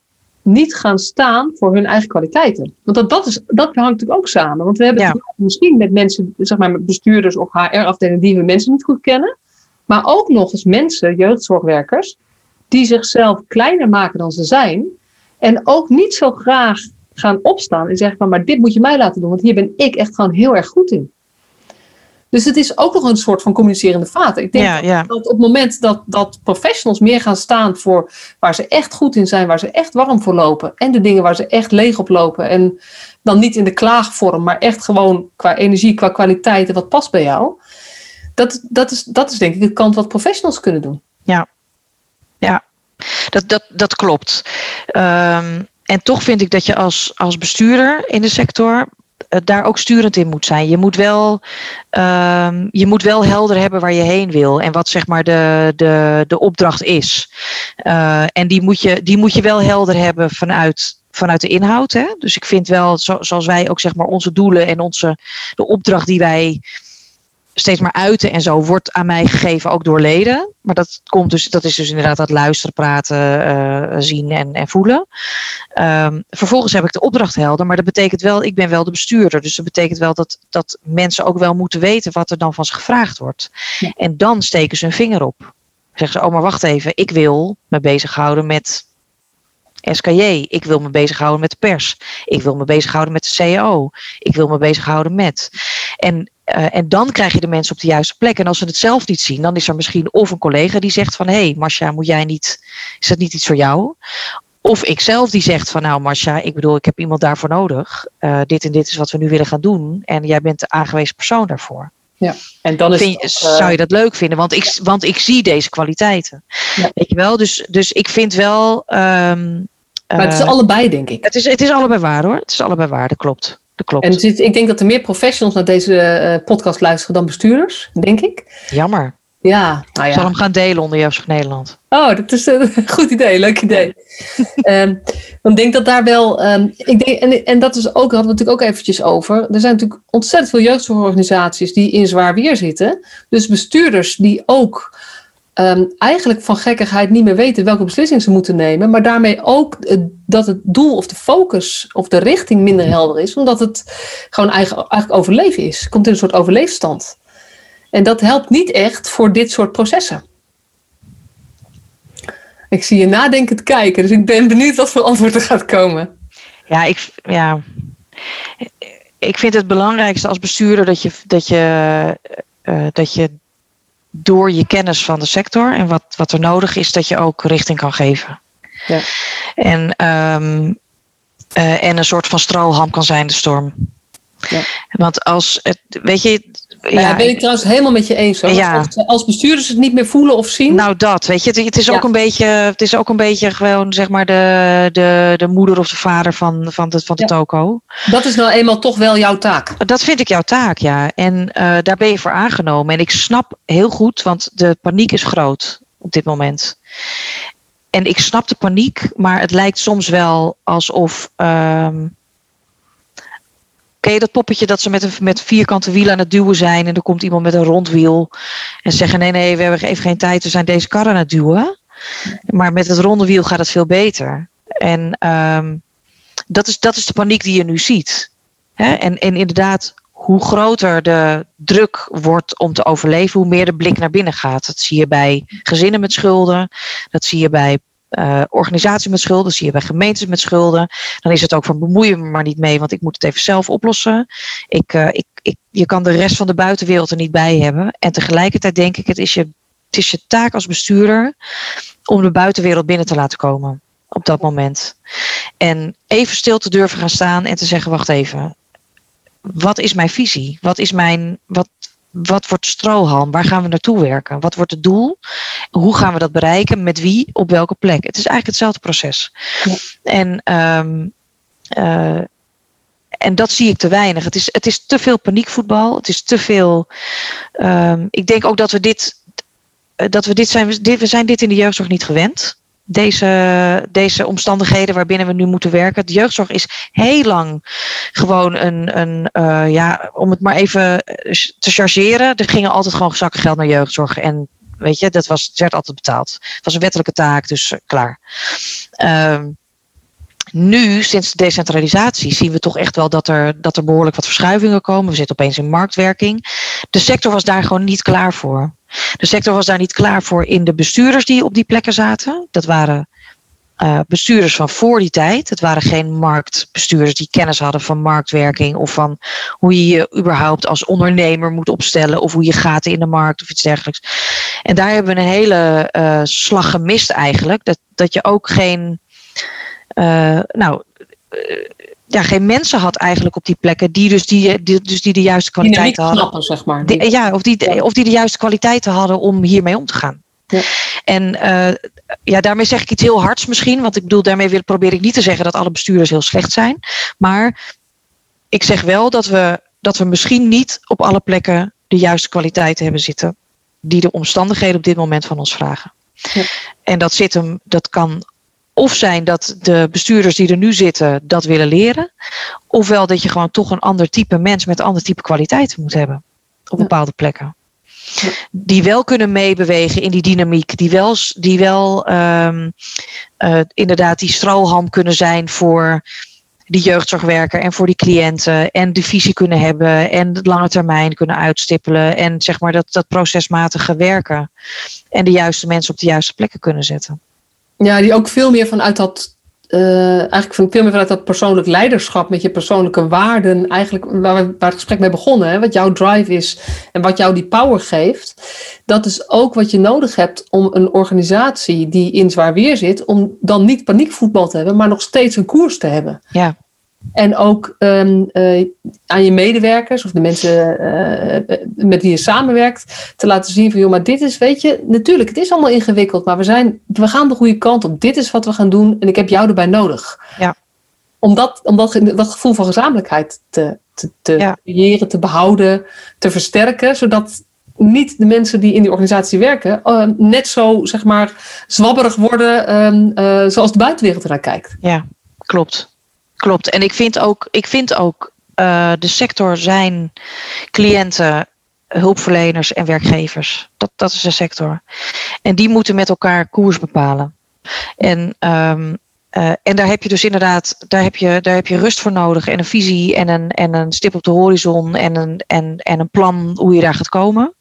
niet gaan staan voor hun eigen kwaliteiten. Want dat, dat, is, dat hangt natuurlijk ook samen. Want we hebben
Ja.
het misschien met mensen, zeg maar met bestuurders of HR-afdelingen die hun mensen niet goed kennen. Maar ook nog eens mensen, jeugdzorgwerkers, die zichzelf kleiner maken dan ze zijn. En ook niet zo graag gaan opstaan en zeggen van, maar dit moet je mij laten doen, want hier ben ik echt gewoon heel erg goed in. Dus het is ook nog een soort van communicerende vaten. Ik denk
Ja, ja.
dat op het moment dat, dat professionals meer gaan staan voor waar ze echt goed in zijn, waar ze echt warm voor lopen. En de dingen waar ze echt leeg op lopen. En dan niet in de klaagvorm, maar echt gewoon qua energie, qua kwaliteit en wat past bij jou. Dat, dat, is, dat is denk ik de kant wat professionals kunnen doen.
Dat, dat, dat klopt. Ehm, en toch vind ik dat je als, als bestuurder in de sector eh, daar ook sturend in moet zijn. Je moet, wel, ehm, je moet wel helder hebben waar je heen wil en wat zeg maar de, de, de opdracht is. Eh, en die moet, je, die moet je wel helder hebben vanuit, vanuit de inhoud. Hè? Dus ik vind wel, zo, zoals wij ook zeg maar onze doelen en onze, de opdracht die wij steeds maar uiten en zo wordt aan mij gegeven ook door leden. Maar dat, komt dus, dat is dus inderdaad dat luisteren, praten, eh, zien en, en voelen. Ehm, vervolgens heb ik de opdracht helder, maar dat betekent wel, ik ben wel de bestuurder. Dus dat betekent wel dat, dat mensen ook wel moeten weten wat er dan van ze gevraagd wordt.
Ja.
En dan steken ze hun vinger op. Zeggen ze, oh maar wacht even, ik wil me bezighouden met SKJ. Ik wil me bezighouden met de pers. Ik wil me bezighouden met de CEO. Ik wil me bezighouden met. En, eh, en dan krijg je de mensen op de juiste plek. En als ze het zelf niet zien, dan is er misschien of een collega die zegt van hé, hey, Marcia, moet jij niet, is dat niet iets voor jou? Of ik zelf die zegt van nou Marcia, ik bedoel, ik heb iemand daarvoor nodig. Eh, dit en dit is wat we nu willen gaan doen. En jij bent de aangewezen persoon daarvoor.
En dan is
Vind,
het eh,
zou je dat leuk vinden? Want ik, want ik zie deze kwaliteiten.
Ja.
Weet je wel? Dus, dus ik vind wel. ehm,
maar het is allebei, denk ik.
het, is, het is allebei waar hoor. Het is allebei waar, dat klopt. Dat klopt.
En is- ik denk dat er meer professionals naar deze eh, podcast luisteren dan bestuurders, denk ik.
Jammer.
Ja, nou
Ik zal
ja.
hem gaan delen onder Jeugdzorg Nederland.
Oh, dat is een goed idee, leuk idee. Ik denk dat daar wel, ehm, ik denk, en, en dat is ook, hadden we natuurlijk ook eventjes over. Er zijn natuurlijk ontzettend veel jeugdzorgorganisaties die in zwaar weer zitten. Dus bestuurders die ook ehm, eigenlijk van gekkigheid niet meer weten welke beslissing ze moeten nemen. Maar daarmee ook dat het doel of de focus of de richting minder helder is. Omdat het gewoon eigen, eigenlijk overleven is. Komt in een soort overleefstand. En dat helpt niet echt voor dit soort processen. Ik zie je nadenkend kijken, dus ik ben benieuwd wat voor antwoord er gaat komen.
Ja, ik, ja. ik vind het belangrijkste als bestuurder dat je, dat je, eh, dat je door je kennis van de sector en wat, wat er nodig is, dat je ook richting kan geven.
Ja.
En, ehm, eh, en een soort van strohalm kan zijn de storm.
Ja.
Want als het, weet je.
Ja,
ja,
ben ik trouwens helemaal met je eens. Hoor.
Ja.
Als, als bestuurders het niet meer voelen of zien.
Nou, dat, weet je, het, het is
Ja.
ook een beetje, het is ook een beetje gewoon, zeg maar, de, de, de moeder of de vader van, van de, van de toko.
dat is nou eenmaal toch wel jouw taak.
Dat vind ik jouw taak, ja. En eh, daar ben je voor aangenomen. En ik snap heel goed, want de paniek is groot op dit moment. En ik snap de paniek, maar het lijkt soms wel alsof. ehm, Je dat poppetje dat ze met, een, met vierkante wielen aan het duwen zijn en er komt iemand met een rondwiel en ze zeggen nee, nee, we hebben even geen tijd, we zijn deze kar aan het duwen. Maar met het ronde wiel gaat het veel beter. En ehm, dat, is, dat is de paniek die je nu ziet. Hè? En, en inderdaad, hoe groter de druk wordt om te overleven, hoe meer de blik naar binnen gaat. Dat zie je bij gezinnen met schulden, dat zie je bij eh, organisaties met schulden, zie je bij gemeentes met schulden. Dan is het ook van bemoei je me maar niet mee, want ik moet het even zelf oplossen. Ik, eh, ik, ik, je kan de rest van de buitenwereld er niet bij hebben. En tegelijkertijd denk ik, het is je, het is je taak als bestuurder om de buitenwereld binnen te laten komen op dat moment. En even stil te durven gaan staan en te zeggen: wacht even. Wat is mijn visie? Wat is mijn. Wat, wat wordt strohalm? Waar gaan we naartoe werken? Wat wordt het doel? Hoe gaan we dat bereiken? Met wie? Op welke plek? Het is eigenlijk hetzelfde proces.
Ja.
En, ehm, eh, en dat zie ik te weinig. Het is, het is te veel paniekvoetbal. Het is te veel. ehm, ik denk ook dat we dit. eh, Dat we dit zijn, we zijn dit in de jeugdzorg niet gewend. Deze, deze omstandigheden waarbinnen we nu moeten werken. De jeugdzorg is heel lang gewoon een, een uh, ja, om het maar even te chargeren. Er gingen altijd gewoon zakken geld naar jeugdzorg. En weet je, dat was, werd altijd betaald. Het was een wettelijke taak, dus uh, klaar. Uh, nu, sinds de decentralisatie, zien we toch echt wel dat er, dat er behoorlijk wat verschuivingen komen. We zitten opeens in marktwerking. De sector was daar gewoon niet klaar voor. De sector was daar niet klaar voor in de bestuurders die op die plekken zaten. Dat waren uh, bestuurders van voor die tijd. Het waren geen marktbestuurders die kennis hadden van marktwerking of van hoe je je überhaupt als ondernemer moet opstellen of hoe je gaat in de markt of iets dergelijks. En daar hebben we een hele uh, slag gemist eigenlijk. Dat, dat je ook geen uh, nou, ja, geen mensen had eigenlijk op die plekken die dus die, die dus die de juiste kwaliteiten hadden.
Snappen, zeg maar.
Die, ja, of die, ja. of die de juiste kwaliteiten hadden om hiermee om te gaan. Ja. En uh, ja, daarmee zeg ik iets heel hards misschien. Want ik bedoel, daarmee wil, probeer ik niet te zeggen dat alle bestuurders heel slecht zijn. Maar ik zeg wel dat we, dat we misschien niet op alle plekken de juiste kwaliteiten hebben zitten. Die de omstandigheden op dit moment van ons vragen. Ja. En dat zit hem, dat kan of zijn dat de bestuurders die er nu zitten dat willen leren. Ofwel dat je gewoon toch een ander type mens met een ander type kwaliteiten moet hebben. Op bepaalde plekken. Die wel kunnen meebewegen in die dynamiek. Die wel, die wel um, uh, inderdaad die strohalm kunnen zijn voor die jeugdzorgwerker en voor die cliënten. En de visie kunnen hebben en de lange termijn kunnen uitstippelen. En zeg maar dat, dat procesmatige werken. En de juiste mensen op de juiste plekken kunnen zetten.
Ja, die ook veel meer vanuit dat, uh, eigenlijk veel meer vanuit dat persoonlijk leiderschap met je persoonlijke waarden, eigenlijk waar, waar het gesprek mee begonnen, hè, wat jouw drive is en wat jou die power geeft. Dat is ook wat je nodig hebt om een organisatie die in zwaar weer zit, om dan niet paniekvoetbal te hebben, maar nog steeds een koers te hebben.
Ja.
En ook um, uh, aan je medewerkers of de mensen uh, met wie je samenwerkt te laten zien van joh, maar dit is, weet je, natuurlijk, het is allemaal ingewikkeld, maar we, zijn, we gaan de goede kant op. Dit is wat we gaan doen en ik heb jou erbij nodig.
Ja.
Om dat, om dat, dat gevoel van gezamenlijkheid te, te, te ja. creëren, te behouden, te versterken, zodat niet de mensen die in die organisatie werken uh, net zo, zeg maar, zwabberig worden uh, zoals de buitenwereld ernaar kijkt.
Ja, klopt. Klopt. En ik vind ook, ik vind ook uh, de sector zijn cliënten, hulpverleners en werkgevers. Dat, dat is de sector. En die moeten met elkaar koers bepalen. En, um, uh, en daar heb je dus inderdaad, daar heb je, daar heb je rust voor nodig en een visie en een, en een stip op de horizon en een, en, en een plan hoe je daar gaat komen.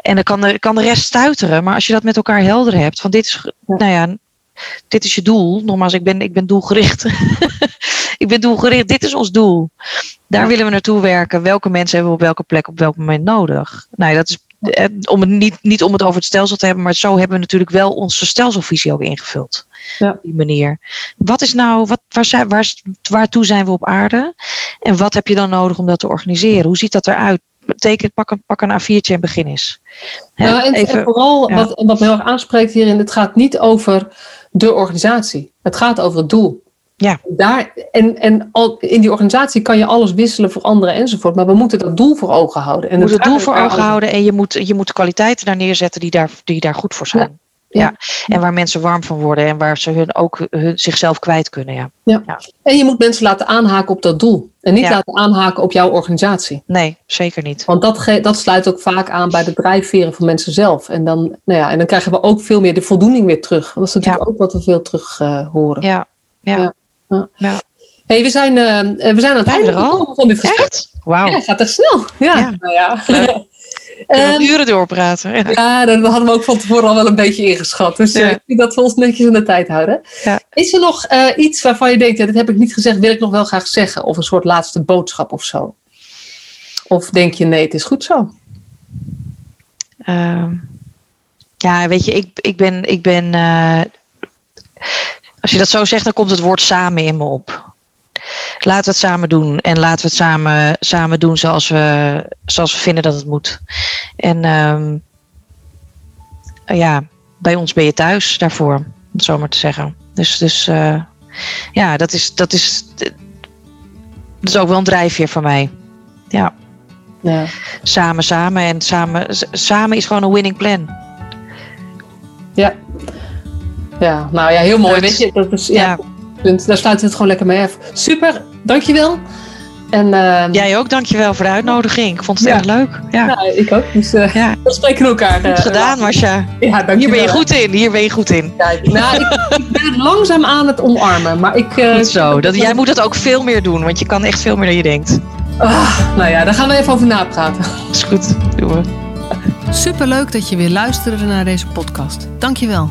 En dan kan de, kan de rest stuiteren. Maar als je dat met elkaar helder hebt, van dit is, nou ja, dit is je doel. Nogmaals, ik ben, ik ben doelgericht. ik ben doelgericht. Dit is ons doel. Daar willen we naartoe werken. Welke mensen hebben we op welke plek op welk moment nodig? Nou, dat is om het niet, niet om het over het stelsel te hebben, maar zo hebben we natuurlijk wel onze stelselvisie ook ingevuld.
Ja.
Op die manier. Wat is nou, wat, waar zijn, waar, waartoe zijn we op aarde? En wat heb je dan nodig om dat te organiseren? Hoe ziet dat eruit? Teken, pak een, pak een A4'tje en begin eens.
Ja, en, Even, en vooral ja. wat, wat mij heel erg aanspreekt hierin, het gaat niet over de organisatie. Het gaat over het doel.
Ja.
Daar, en en al, in die organisatie kan je alles wisselen, veranderen enzovoort. Maar we moeten dat doel voor ogen houden. En
je moet het doel voor ogen houden en je moet, je moet kwaliteiten daar neerzetten die daar, die daar goed voor zijn. Ja. ja. En waar mensen warm van worden en waar ze hun ook hun, zichzelf kwijt kunnen. Ja.
Ja. ja. En je moet mensen laten aanhaken op dat doel. En niet laten aanhaken op jouw organisatie.
Nee, zeker niet.
Want dat, dat sluit ook vaak aan bij de drijfveren van mensen zelf. En dan, nou ja, en dan krijgen we ook veel meer de voldoening weer terug. Dat is natuurlijk ook wat we veel terug uh, horen.
Ja, ja.
Ja. Hey, we, zijn, uh, we zijn aan het einde
gekomen
van dit gesprek.
Echt? Wauw.
Ja, gaat echt snel. Ja.
ja.
Nou ja.
Um, uren doorpraten. Ja.
ja, dat hadden we ook van tevoren al wel een beetje ingeschat. Dus ja. uh, ik denk dat we ons netjes aan de tijd houden.
Ja.
Is er nog uh, iets waarvan je denkt, ja, dat heb ik niet gezegd, wil ik nog wel graag zeggen? Of een soort laatste boodschap of zo? Of denk je, nee, het is goed zo?
Uh, ja, weet je, ik, ik ben. Ik ben uh, als je dat zo zegt, dan komt het woord samen in me op. Laten we het samen doen. En laten we het samen, samen doen zoals we, zoals we vinden dat het moet. En um, ja, bij ons ben je thuis daarvoor, om het zo maar te zeggen. Dus, dus uh, ja, dat is, dat, is, dat is ook wel een drijfveer van mij. Ja.
ja.
Samen, samen. En samen, samen is gewoon een winning plan.
Ja. Ja, nou ja, heel mooi. Weet je, dat is, ja, Punt. Daar sluit het gewoon lekker mee af. Super, dankjewel.
En, uh, Jij ook, dankjewel voor de uitnodiging. Ik vond het ja. erg leuk. Ja.
ja, ik ook. Dus uh, ja. we spreken elkaar.
Goed gedaan, Marcia. Ja, dankjewel. Hier ben je goed in. Hier ben je goed in.
Nou, ik, ik, ben het langzaam aan het omarmen. Maar ik,
uh, zo. Dat, jij moet dat ook veel meer doen, want je kan echt veel meer dan je denkt.
Ah, nou ja, daar gaan we even over napraten.
Is goed, doen we.
Superleuk dat je weer luisterde naar deze podcast. Dankjewel.